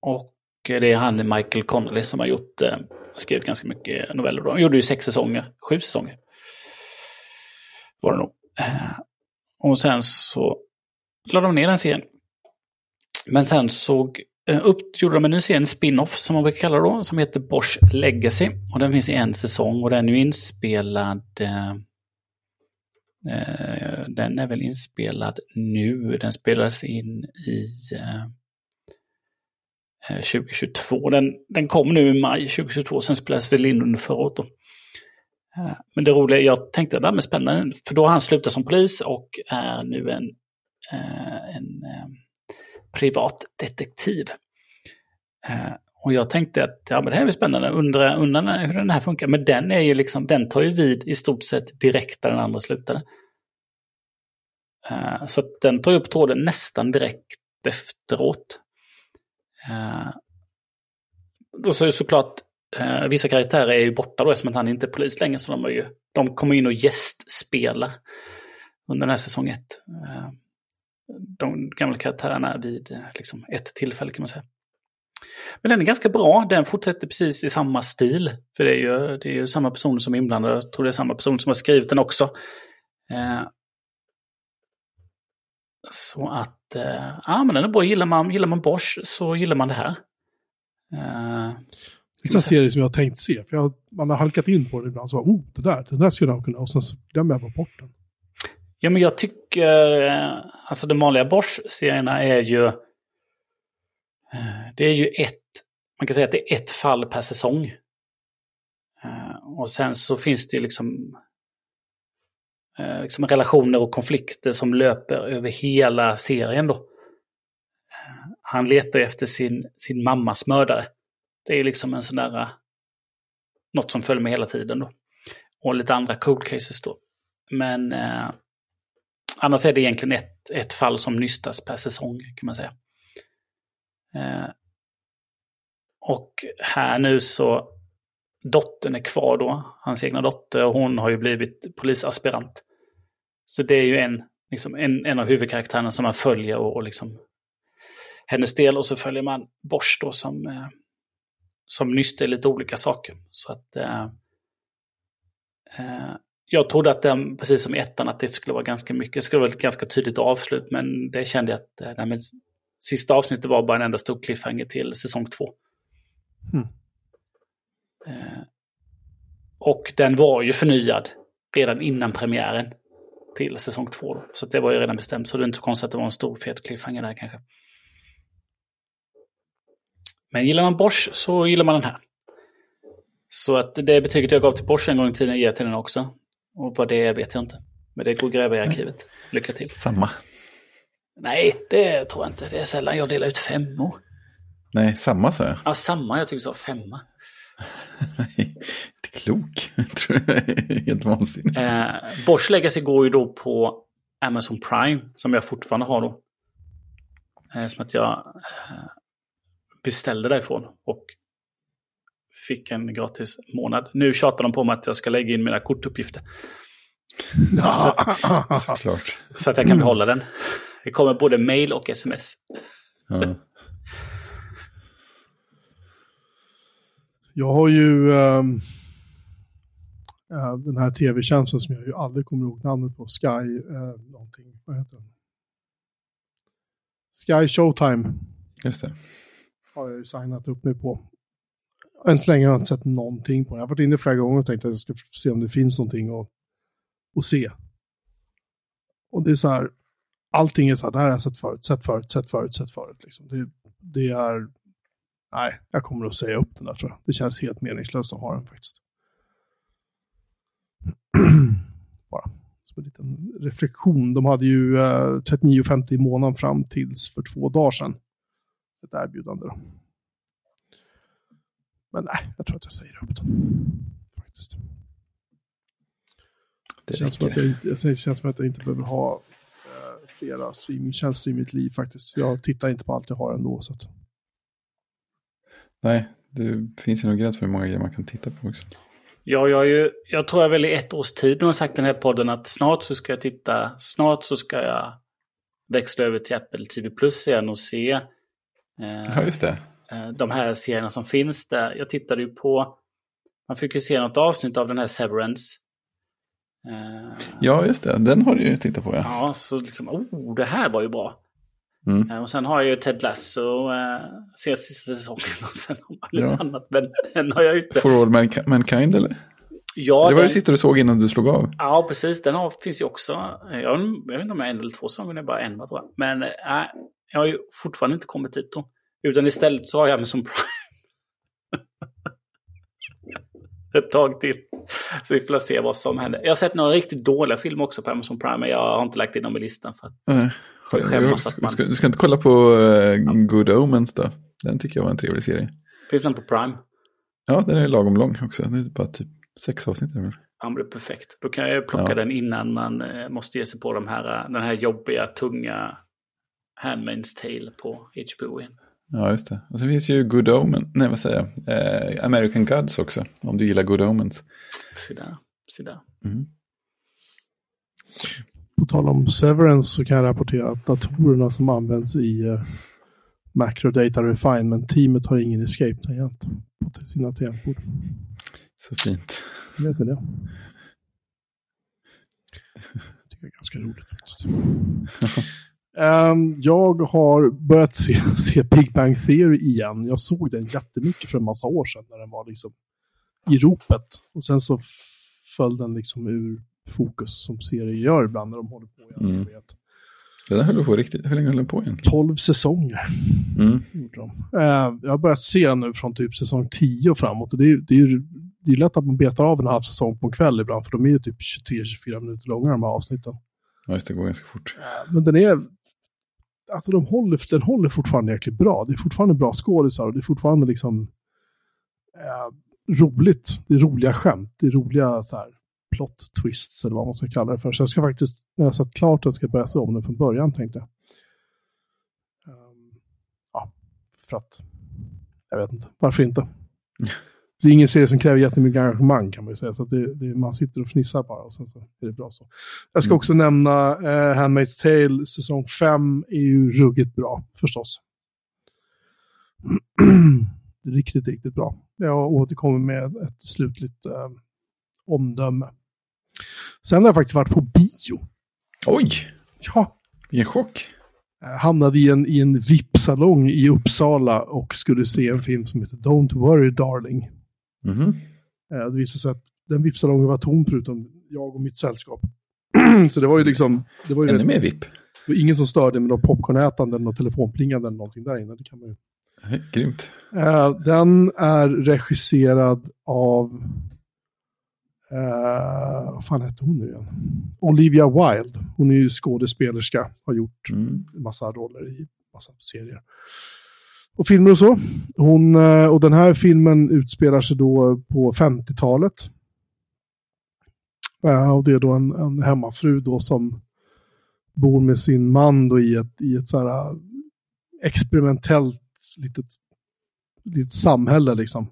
och det är han Michael Connelly som har gjort, eh, skrivit ganska mycket noveller. då. Han gjorde ju sex säsonger, sju säsonger. Var det nog. Eh, och sen så lade de ner den serien. Men sen såg eh, upp, gjorde de en ny serie, en spin-off som man brukar kalla det då, som heter Bosch Legacy. Och den finns i en säsong och den är inspelad eh, eh, den är väl inspelad nu. Den spelades in i eh, Eh, 2022. Den, den kom nu i maj 2022, sen spelades väl in under förra året. Då. Eh, men det roliga, jag tänkte att det här är spännande, för då har han slutat som polis och är nu en, eh, en privatdetektiv. Och jag tänkte att ja, men det här är spännande, undrar, undra hur den här funkar. Men den är ju liksom, den tar ju vid i stort sett direkt där den andra slutade. Så att den tar ju upp tråden nästan direkt efteråt. Eh, Då så är det såklart, eh, vissa karaktärer är ju borta då eftersom att han inte är polis längre. Så de, är ju, de kommer in och gästspelar under den här säsong ett. Eh, De gamla karaktärerna vid eh, liksom, ett tillfälle kan man säga. Men den är ganska bra. Den fortsätter precis i samma stil. För det är ju, det är ju samma personer som är inblandade. Jag tror det är samma person som har skrivit den också. Eh, så att, eh, ja men den är bra. Gillar man, gillar man Bosch så gillar man det här. Eh, Vissa serier som jag har tänkt se, för jag, man har halkat in på det ibland. Så, oh, det där, det där skulle jag kunna, och sen glömmer jag bara bort den. Ja, men jag tycker, eh, alltså de vanliga Bosch-serierna är ju, eh, det är ju ett, man kan säga att det är ett fall per säsong. Eh, Och sen så finns det ju liksom, eh, liksom relationer och konflikter som löper över hela serien då. Eh, han letar efter sin, sin mammas mördare. Det är liksom en sån där, eh, något som följer med hela tiden då. Och lite andra cold cases då. Men eh, Annars är det egentligen ett, ett fall som nystas per säsong kan man säga. Eh, och här nu så, dottern är kvar då, hans egna dotter, och hon har ju blivit polisaspirant. Så det är ju en, liksom en, en av huvudkaraktärerna som man följer och, och liksom hennes del. Och så följer man Bosch då som, eh, som nystar lite olika saker. Så att eh, eh, jag trodde att den, precis som i ettan, att det skulle vara ganska mycket, det skulle vara ett ganska tydligt avslut, men det kände jag att eh, nej, men, sista avsnittet var bara en enda stor cliffhanger till säsong två. Mm. Eh, och den var ju förnyad redan innan premiären till säsong två. Då. Så det var ju redan bestämt, så det är inte så konstigt att det var en stor fet cliffhanger där kanske. Men gillar man Bosch så gillar man den här. Så att det betyget jag gav till Bosch en gång i tiden ger jag till den också. Och vad det är vet jag inte. Men det går att gräva i arkivet. Lycka till. Samma. Nej, det tror jag inte. Det är sällan jag delar ut femmor. Nej, samma sa jag. Ja, samma. Jag tycker så femma. Inte klok. Helt vansinnig. Eh, Bosch Legacy går ju då på Amazon Prime, som jag fortfarande har då. Eh, som att jag eh, beställde därifrån och fick en gratis månad. Nu tjatar de på mig att jag ska lägga in mina kortuppgifter. Såklart. Så att jag kan behålla den. Det kommer både mail och sms. Ja. Jag har ju eh, den här tv-tjänsten som jag ju aldrig kommer ihåg namnet på. Sky, uh, någonting, vad heter den? Sky Showtime Just det. har jag ju signat upp mig på. Än så länge har jag inte sett någonting på den. Jag har varit inne flera gånger och tänkt att jag ska se om det finns någonting att, att se. Och det är så här, allting är så här, det här har jag sett förut, sett förut, sett förut, sett förut. Liksom. Det, det är, nej, jag kommer att säga upp den där tror jag. Det känns helt meningslöst att ha den faktiskt. Bara som en liten reflektion. De hade ju eh, 39,50 i månaden fram tills för två dagar sedan. Ett erbjudande då. Men nej, jag tror att jag säger upp den. Faktiskt. Det Det känns, som att jag, inte, det känns som att jag inte behöver ha eh, flera streamingtjänster i mitt liv faktiskt. Jag tittar inte på allt jag har ändå. Så att, Nej, det finns ju någon gräns för hur många grejer man kan titta på också. Ja, jag, ju, jag tror jag väl i ett års tid nu har sagt den här podden att snart så ska jag titta, snart så ska jag växla över till Apple TV Plus igen och se eh, Ja, just det. eh, de här serierna som finns där. Jag tittade ju på, man fick ju se något avsnitt av den här Severance. Eh, Ja, just det. Den har du ju tittat på, ja. ja, så liksom, oh, det här var ju bra. Mm. Eh, Och sen har jag ju Ted Lasso, eh, ser sista säsongen och sen har man lite Ja. annat. Men den har jag inte. For all manki- mankind, eller? Ja, det var den- det sista du såg innan du slog av. Ja, precis. Den har, finns ju också. Jag, jag vet inte om jag är en eller två säsonger, det är bara en tror jag. Men äh, jag har ju fortfarande inte kommit dit då. Utan istället så har jag Amazon Prime. Ett tag till. Så vi får se vad som händer. Jag har sett några riktigt dåliga filmer också på Amazon Prime, men jag har inte lagt in dem i listan. För att, Nej. Får ju skämmas att man- Ska, du ska inte kolla på eh, Good Omens då? Den tycker jag var en trevlig serie. finns den på Prime? Ja, den är lagom lång också. Det är bara typ sex avsnitt. det är perfekt. Då kan jag plocka Ja. den innan man eh, måste ge sig på de här, eh, den här jobbiga, tunga Handmaid's Tale på HBO igen. Ja, just det. Och så finns ju Good Omen, nej vad säger jag, eh, American Gods också, om du gillar Good Omens. Se där. Se där. Mm. på tal om Severance så kan jag rapportera att datorerna som används i eh, Macro Data Refinement-teamet har ingen escape-tangent på sina tangentbord. Så fint. Vet ni det? Det tycker jag är ganska roligt faktiskt. Ehm, jag har börjat se, se Big Bang Theory igen. Jag såg den jättemycket för en massa år sedan när den var liksom i ropet. Och sen så föll den liksom ur fokus som serier gör ibland när de håller på. Jag Mm. vet. Den där höll på riktigt. Hur länge höll den på egentligen? 12 säsonger Mm. gjorde de. Eh, jag har börjat se nu från typ säsong 10 och framåt. Och det, är, det, är, det är lätt att man betar av en halv säsong på en kväll ibland. För de är ju typ 23-24 minuter långa de här avsnitten. Ja, det, går ganska fort. Men den är... Alltså de håller, den håller fortfarande jäkligt bra. Det är fortfarande bra skådisar och det är fortfarande liksom eh, roligt. Det är roliga skämt. Det är roliga så här, plot twists eller vad man ska kalla det för. Så jag ska faktiskt, när jag sett klart den, ska börja se om den från början tänkte jag. Ehm, ja, för att... Jag vet inte. Varför inte? Det är ingen serie som kräver jättemycket engagemang kan man ju säga. Så att det, det, man sitter och fnissar bara och sen så är det bra så. Jag ska Mm. också nämna eh, Handmaid's Tale, säsong 5 är ju ruggigt bra förstås. riktigt, riktigt bra. Jag återkommer med ett slutligt eh, omdöme. Sen har jag faktiskt varit på bio. Oj, Ja, vilken chock. jag hamnade i en, i en VIP-salong i Uppsala och skulle se en film som heter Don't Worry Darling. Eh, Det visade sig att den VIP-salongen var tom förutom jag och mitt sällskap. Så det var ju liksom, det var ju Ännu mer VIP. det var ingen som störde med något popcornätande eller något telefonplingande eller någonting där inne. Det kan man ju. Grymt. Eh, den är regisserad av, eh, vad fan hette hon nu igen? Olivia Wilde. Hon är ju skådespelerska, har gjort Mm. massa roller i massa serier. Och filmer och så. Hon, eh, och den här filmen utspelar sig då på 50-talet. Eh, och det är då en, en hemmafru då som bor med sin man då i ett, i ett så här eh, experimentellt litet, litet samhälle liksom.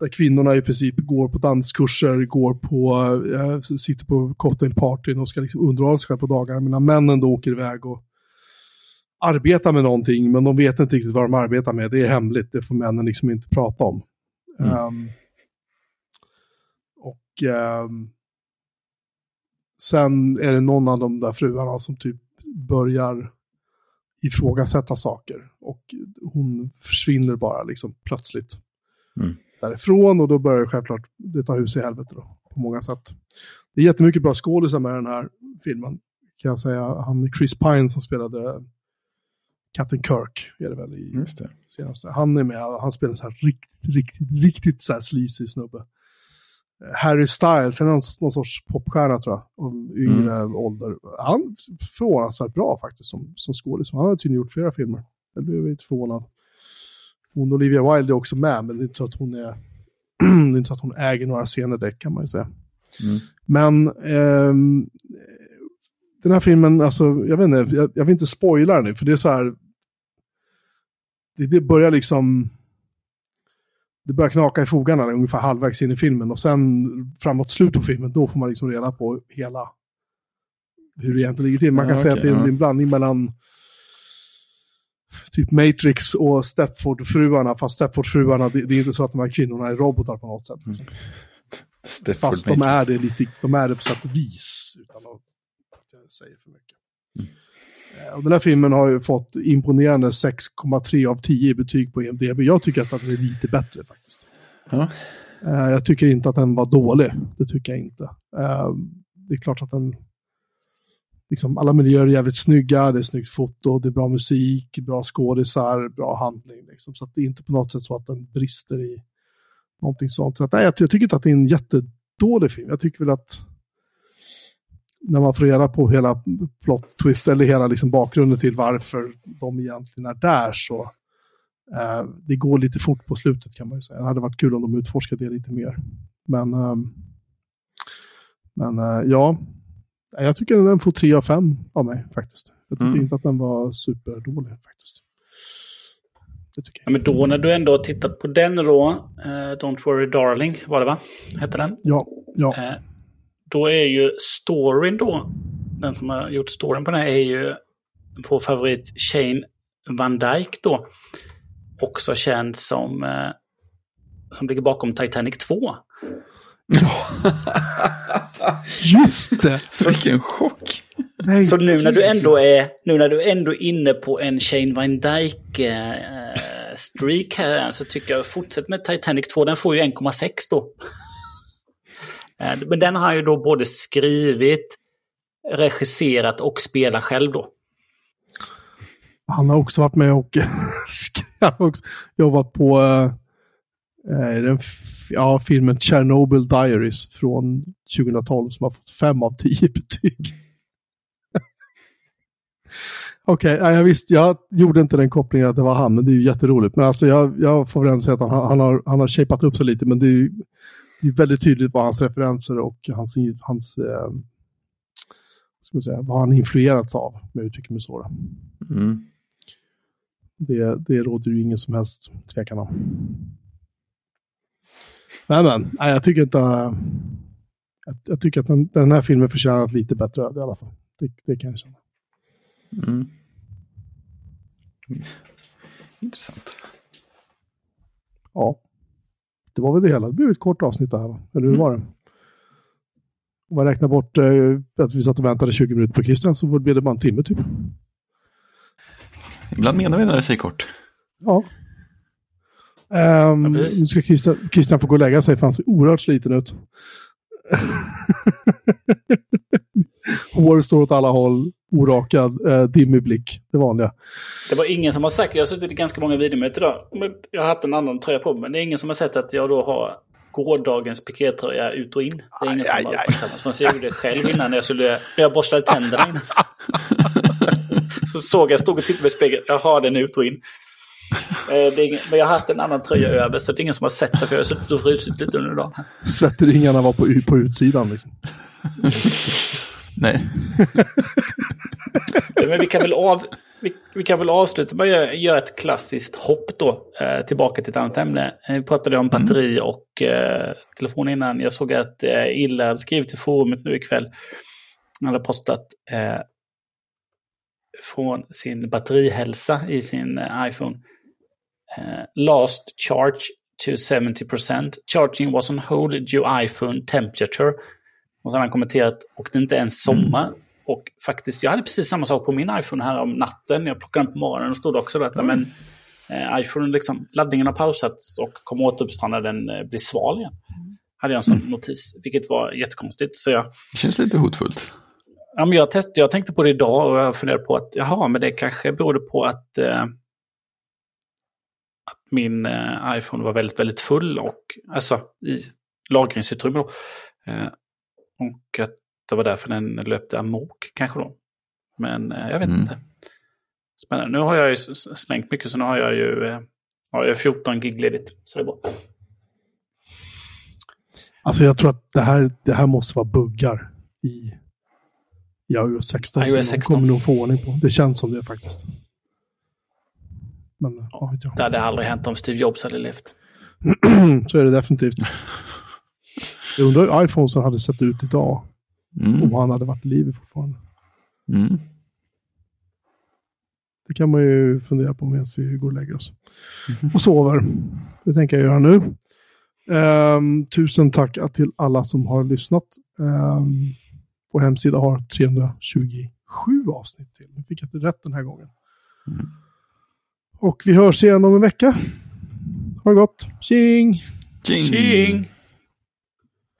Där kvinnorna i princip går på danskurser, går på, äh, sitter på cocktailpartyn och ska liksom underhålla sig själva på dagarna. Medan männen då åker iväg och arbetar med någonting, men de vet inte riktigt vad de arbetar med. Det är hemligt, det får männen liksom inte prata om. Mm. Ehm, och ehm, sen är det någon av de där fruarna som typ börjar ifrågasätta saker. Och hon försvinner bara liksom plötsligt Mm. därifrån och då börjar det självklart det ta hus i helvete då, på många sätt. Det är jättemycket bra skådisar med den här filmen. Kan jag säga. Han Chris Pine som spelade Captain Kirk, är det väl i Just det. senaste. Han är med, han spelar en så här riktigt, riktigt, riktigt så här sleazy snubbe. Eh, Harry Styles, han är någon, någon sorts popstjärna tror jag, av yngre ålder. Han är förvånansvärt bra faktiskt som, som skådis. Han har tydligen gjort flera filmer. Jag blev lite förvånad. Hon Olivia Wilde är också med, men det är inte så att hon är det är inte så att hon äger några scener direkt kan man ju säga. Mm. Men ehm, den här filmen, alltså, jag vet inte, jag, jag vill inte spoila den nu, för det är så här, det, det börjar liksom, det börjar knaka i fogarna ungefär halvvägs in i filmen och sen framåt slutet på filmen, då får man liksom reda på hela, hur det egentligen ligger till. Man Ja, kan säga okej, att det är en, ja. blandning mellan typ Matrix och Stepford-fruarna, fast Stepford-fruarna, det, det är inte så att de här kvinnorna är robotar på något sätt. Stepford Fast de är det lite, de är det på sätt och vis, utan att att jag säger för mycket. Eh, Och den här filmen har ju fått imponerande 6,3 av 10 i betyg på IMDB. Jag tycker att den är lite bättre faktiskt. Ja. Eh, Jag tycker inte att den var dålig. Det tycker jag inte. Eh, Det är klart att den... Liksom, alla miljöer är jävligt snygga, det är snyggt foto, det är bra musik, bra skådisar, bra handling. Liksom. Så att det är inte på något sätt så att den brister i någonting sånt. Så att, nej, jag, jag tycker inte att det är en jättedålig film. Jag tycker väl att när man får reda på hela plot twist eller hela liksom bakgrunden till varför de egentligen är där så eh, det går lite fort på slutet kan man ju säga. Det hade varit kul om de utforskade det lite mer. Men, ehm, men eh, ja, jag tycker den får 3 av 5 av mig faktiskt. Jag tycker Mm. inte att den var superdålig faktiskt. Ja, men då när du ändå tittat på den då, eh, Don't Worry Darling var det va? Hette den? Ja, ja. Eh, då är ju storyn då, den som har gjort storyn på den här är ju vår favorit Shane Van Dyke då. Också känd som, eh, som ligger bakom Titanic 2. Just det! Vilken chock! Nej, Så nu när du ändå är, nu när du ändå är inne på en Shane Van Dyke eh, streak här så tycker jag fortsätt med Titanic 2. Den får ju 1,6 då. Eh, men den har han ju då både skrivit, regisserat och spelat själv då. Han har också varit med och jobbat på eh, eh den ja, filmen Chernobyl Diaries från 2012 som har fått 5 av 10 betyg. Okej, okay, jag visste, jag gjorde inte den kopplingen att det var han, men det är ju jätteroligt. Men alltså jag, jag får väl ändå säga att han, han, har, han har shapat upp sig lite, men det är ju det är väldigt tydligt vad hans referenser och hans, hans eh, ska säga, vad han influerats av, om jag uttrycker mig så. Mm. Det, det råder ju ingen som helst tvekan om. Men, men nej, jag tycker inte... Jag, jag tycker att den, den här filmen förtjänar ett lite bättre öde i alla fall. Det, det kan jag känna. Mm. Intressant. Ja. Det var väl det hela. Det blev ett kort avsnitt det här, va? eller hur var det? Om man räknar bort eh, att vi satt och väntade 20 minuter på Christian så blev det bara en timme typ. Ibland menar vi när det säger kort. Ja. Ehm, Ja, nu ska Christian, Christian få gå och lägga sig för han ser oerhört sliten ut. Hår står åt alla håll, orakad, eh, dimmig blick. Det vanliga. Det var ingen som har sagt, jag har suttit i ganska många videomöten idag, men jag har haft en annan tröja på mig, men det är ingen som har sett att jag då har gårdagens pikétröja ut och in. Det är ingen Aj, som har aj. uppmärksammat. Jag gjorde det själv innan jag, skulle, när jag borstade tänderna innan. Så såg jag, stod och tittade i spegeln, jag har den ut och in. Eh, men jag har haft en annan tröja över, så det är ingen som har sett det, för jag har suttit och frusit lite under dagen. Svettringarna var på, u- på utsidan. Liksom. Nej. Men vi kan väl, av, vi, vi kan väl avsluta med att göra, ett klassiskt hopp då, eh, tillbaka till ett annat ämne. Eh, Vi pratade om batteri och eh, telefon innan. Jag såg att eh, Illa hade skrivit i forumet nu ikväll. Han hade postat eh, från sin batterihälsa i sin eh, iPhone. Eh, last charge to 70%. Charging was on hold due iPhone temperature. Och så har han kommenterat, och det är inte ens sommar. Och faktiskt, jag hade precis samma sak på min iPhone här om natten. Jag plockade den på morgonen och stod också detta. Men eh, iPhone, liksom, laddningen har pausats och kommer återuppstå när den eh, blir sval igen. Hade jag en sån notis, vilket var jättekonstigt. Så jag, Det känns lite hotfullt. ja, men jag, test, jag tänkte på det idag och jag funderade på att jaha, men det kanske berodde på att, eh, att min eh, iPhone var väldigt, väldigt full och alltså i lagringsutrymme. Då. Eh, och att det var därför den löpte amok kanske då. Men eh, jag vet Mm. inte. Spännande. Nu har jag ju slängt mycket så nu har jag ju eh, har jag 14 gig ledigt. Så det är bra. Alltså jag tror att det här, det här måste vara buggar i, i iOS 16. iOS som de 16. kommer nog få ordning på. Det känns som det faktiskt. Men vad vet jag. Det hade aldrig hänt om Steve Jobs hade levt. Så är det definitivt. Jag undrar hur iPhonesen hade sett ut idag. Mm. Om han hade varit i livet fortfarande. Mm. Det kan man ju fundera på medan vi går och lägger oss. Och sover. Det tänker jag göra nu. Ehm, tusen tack till alla som har lyssnat. Um, vår hemsida har 327 avsnitt till. Nu fick jag inte rätt den här gången. Mm. Och vi hörs igen om en vecka. Ha det gott. Tjing! Tjing! Tjing!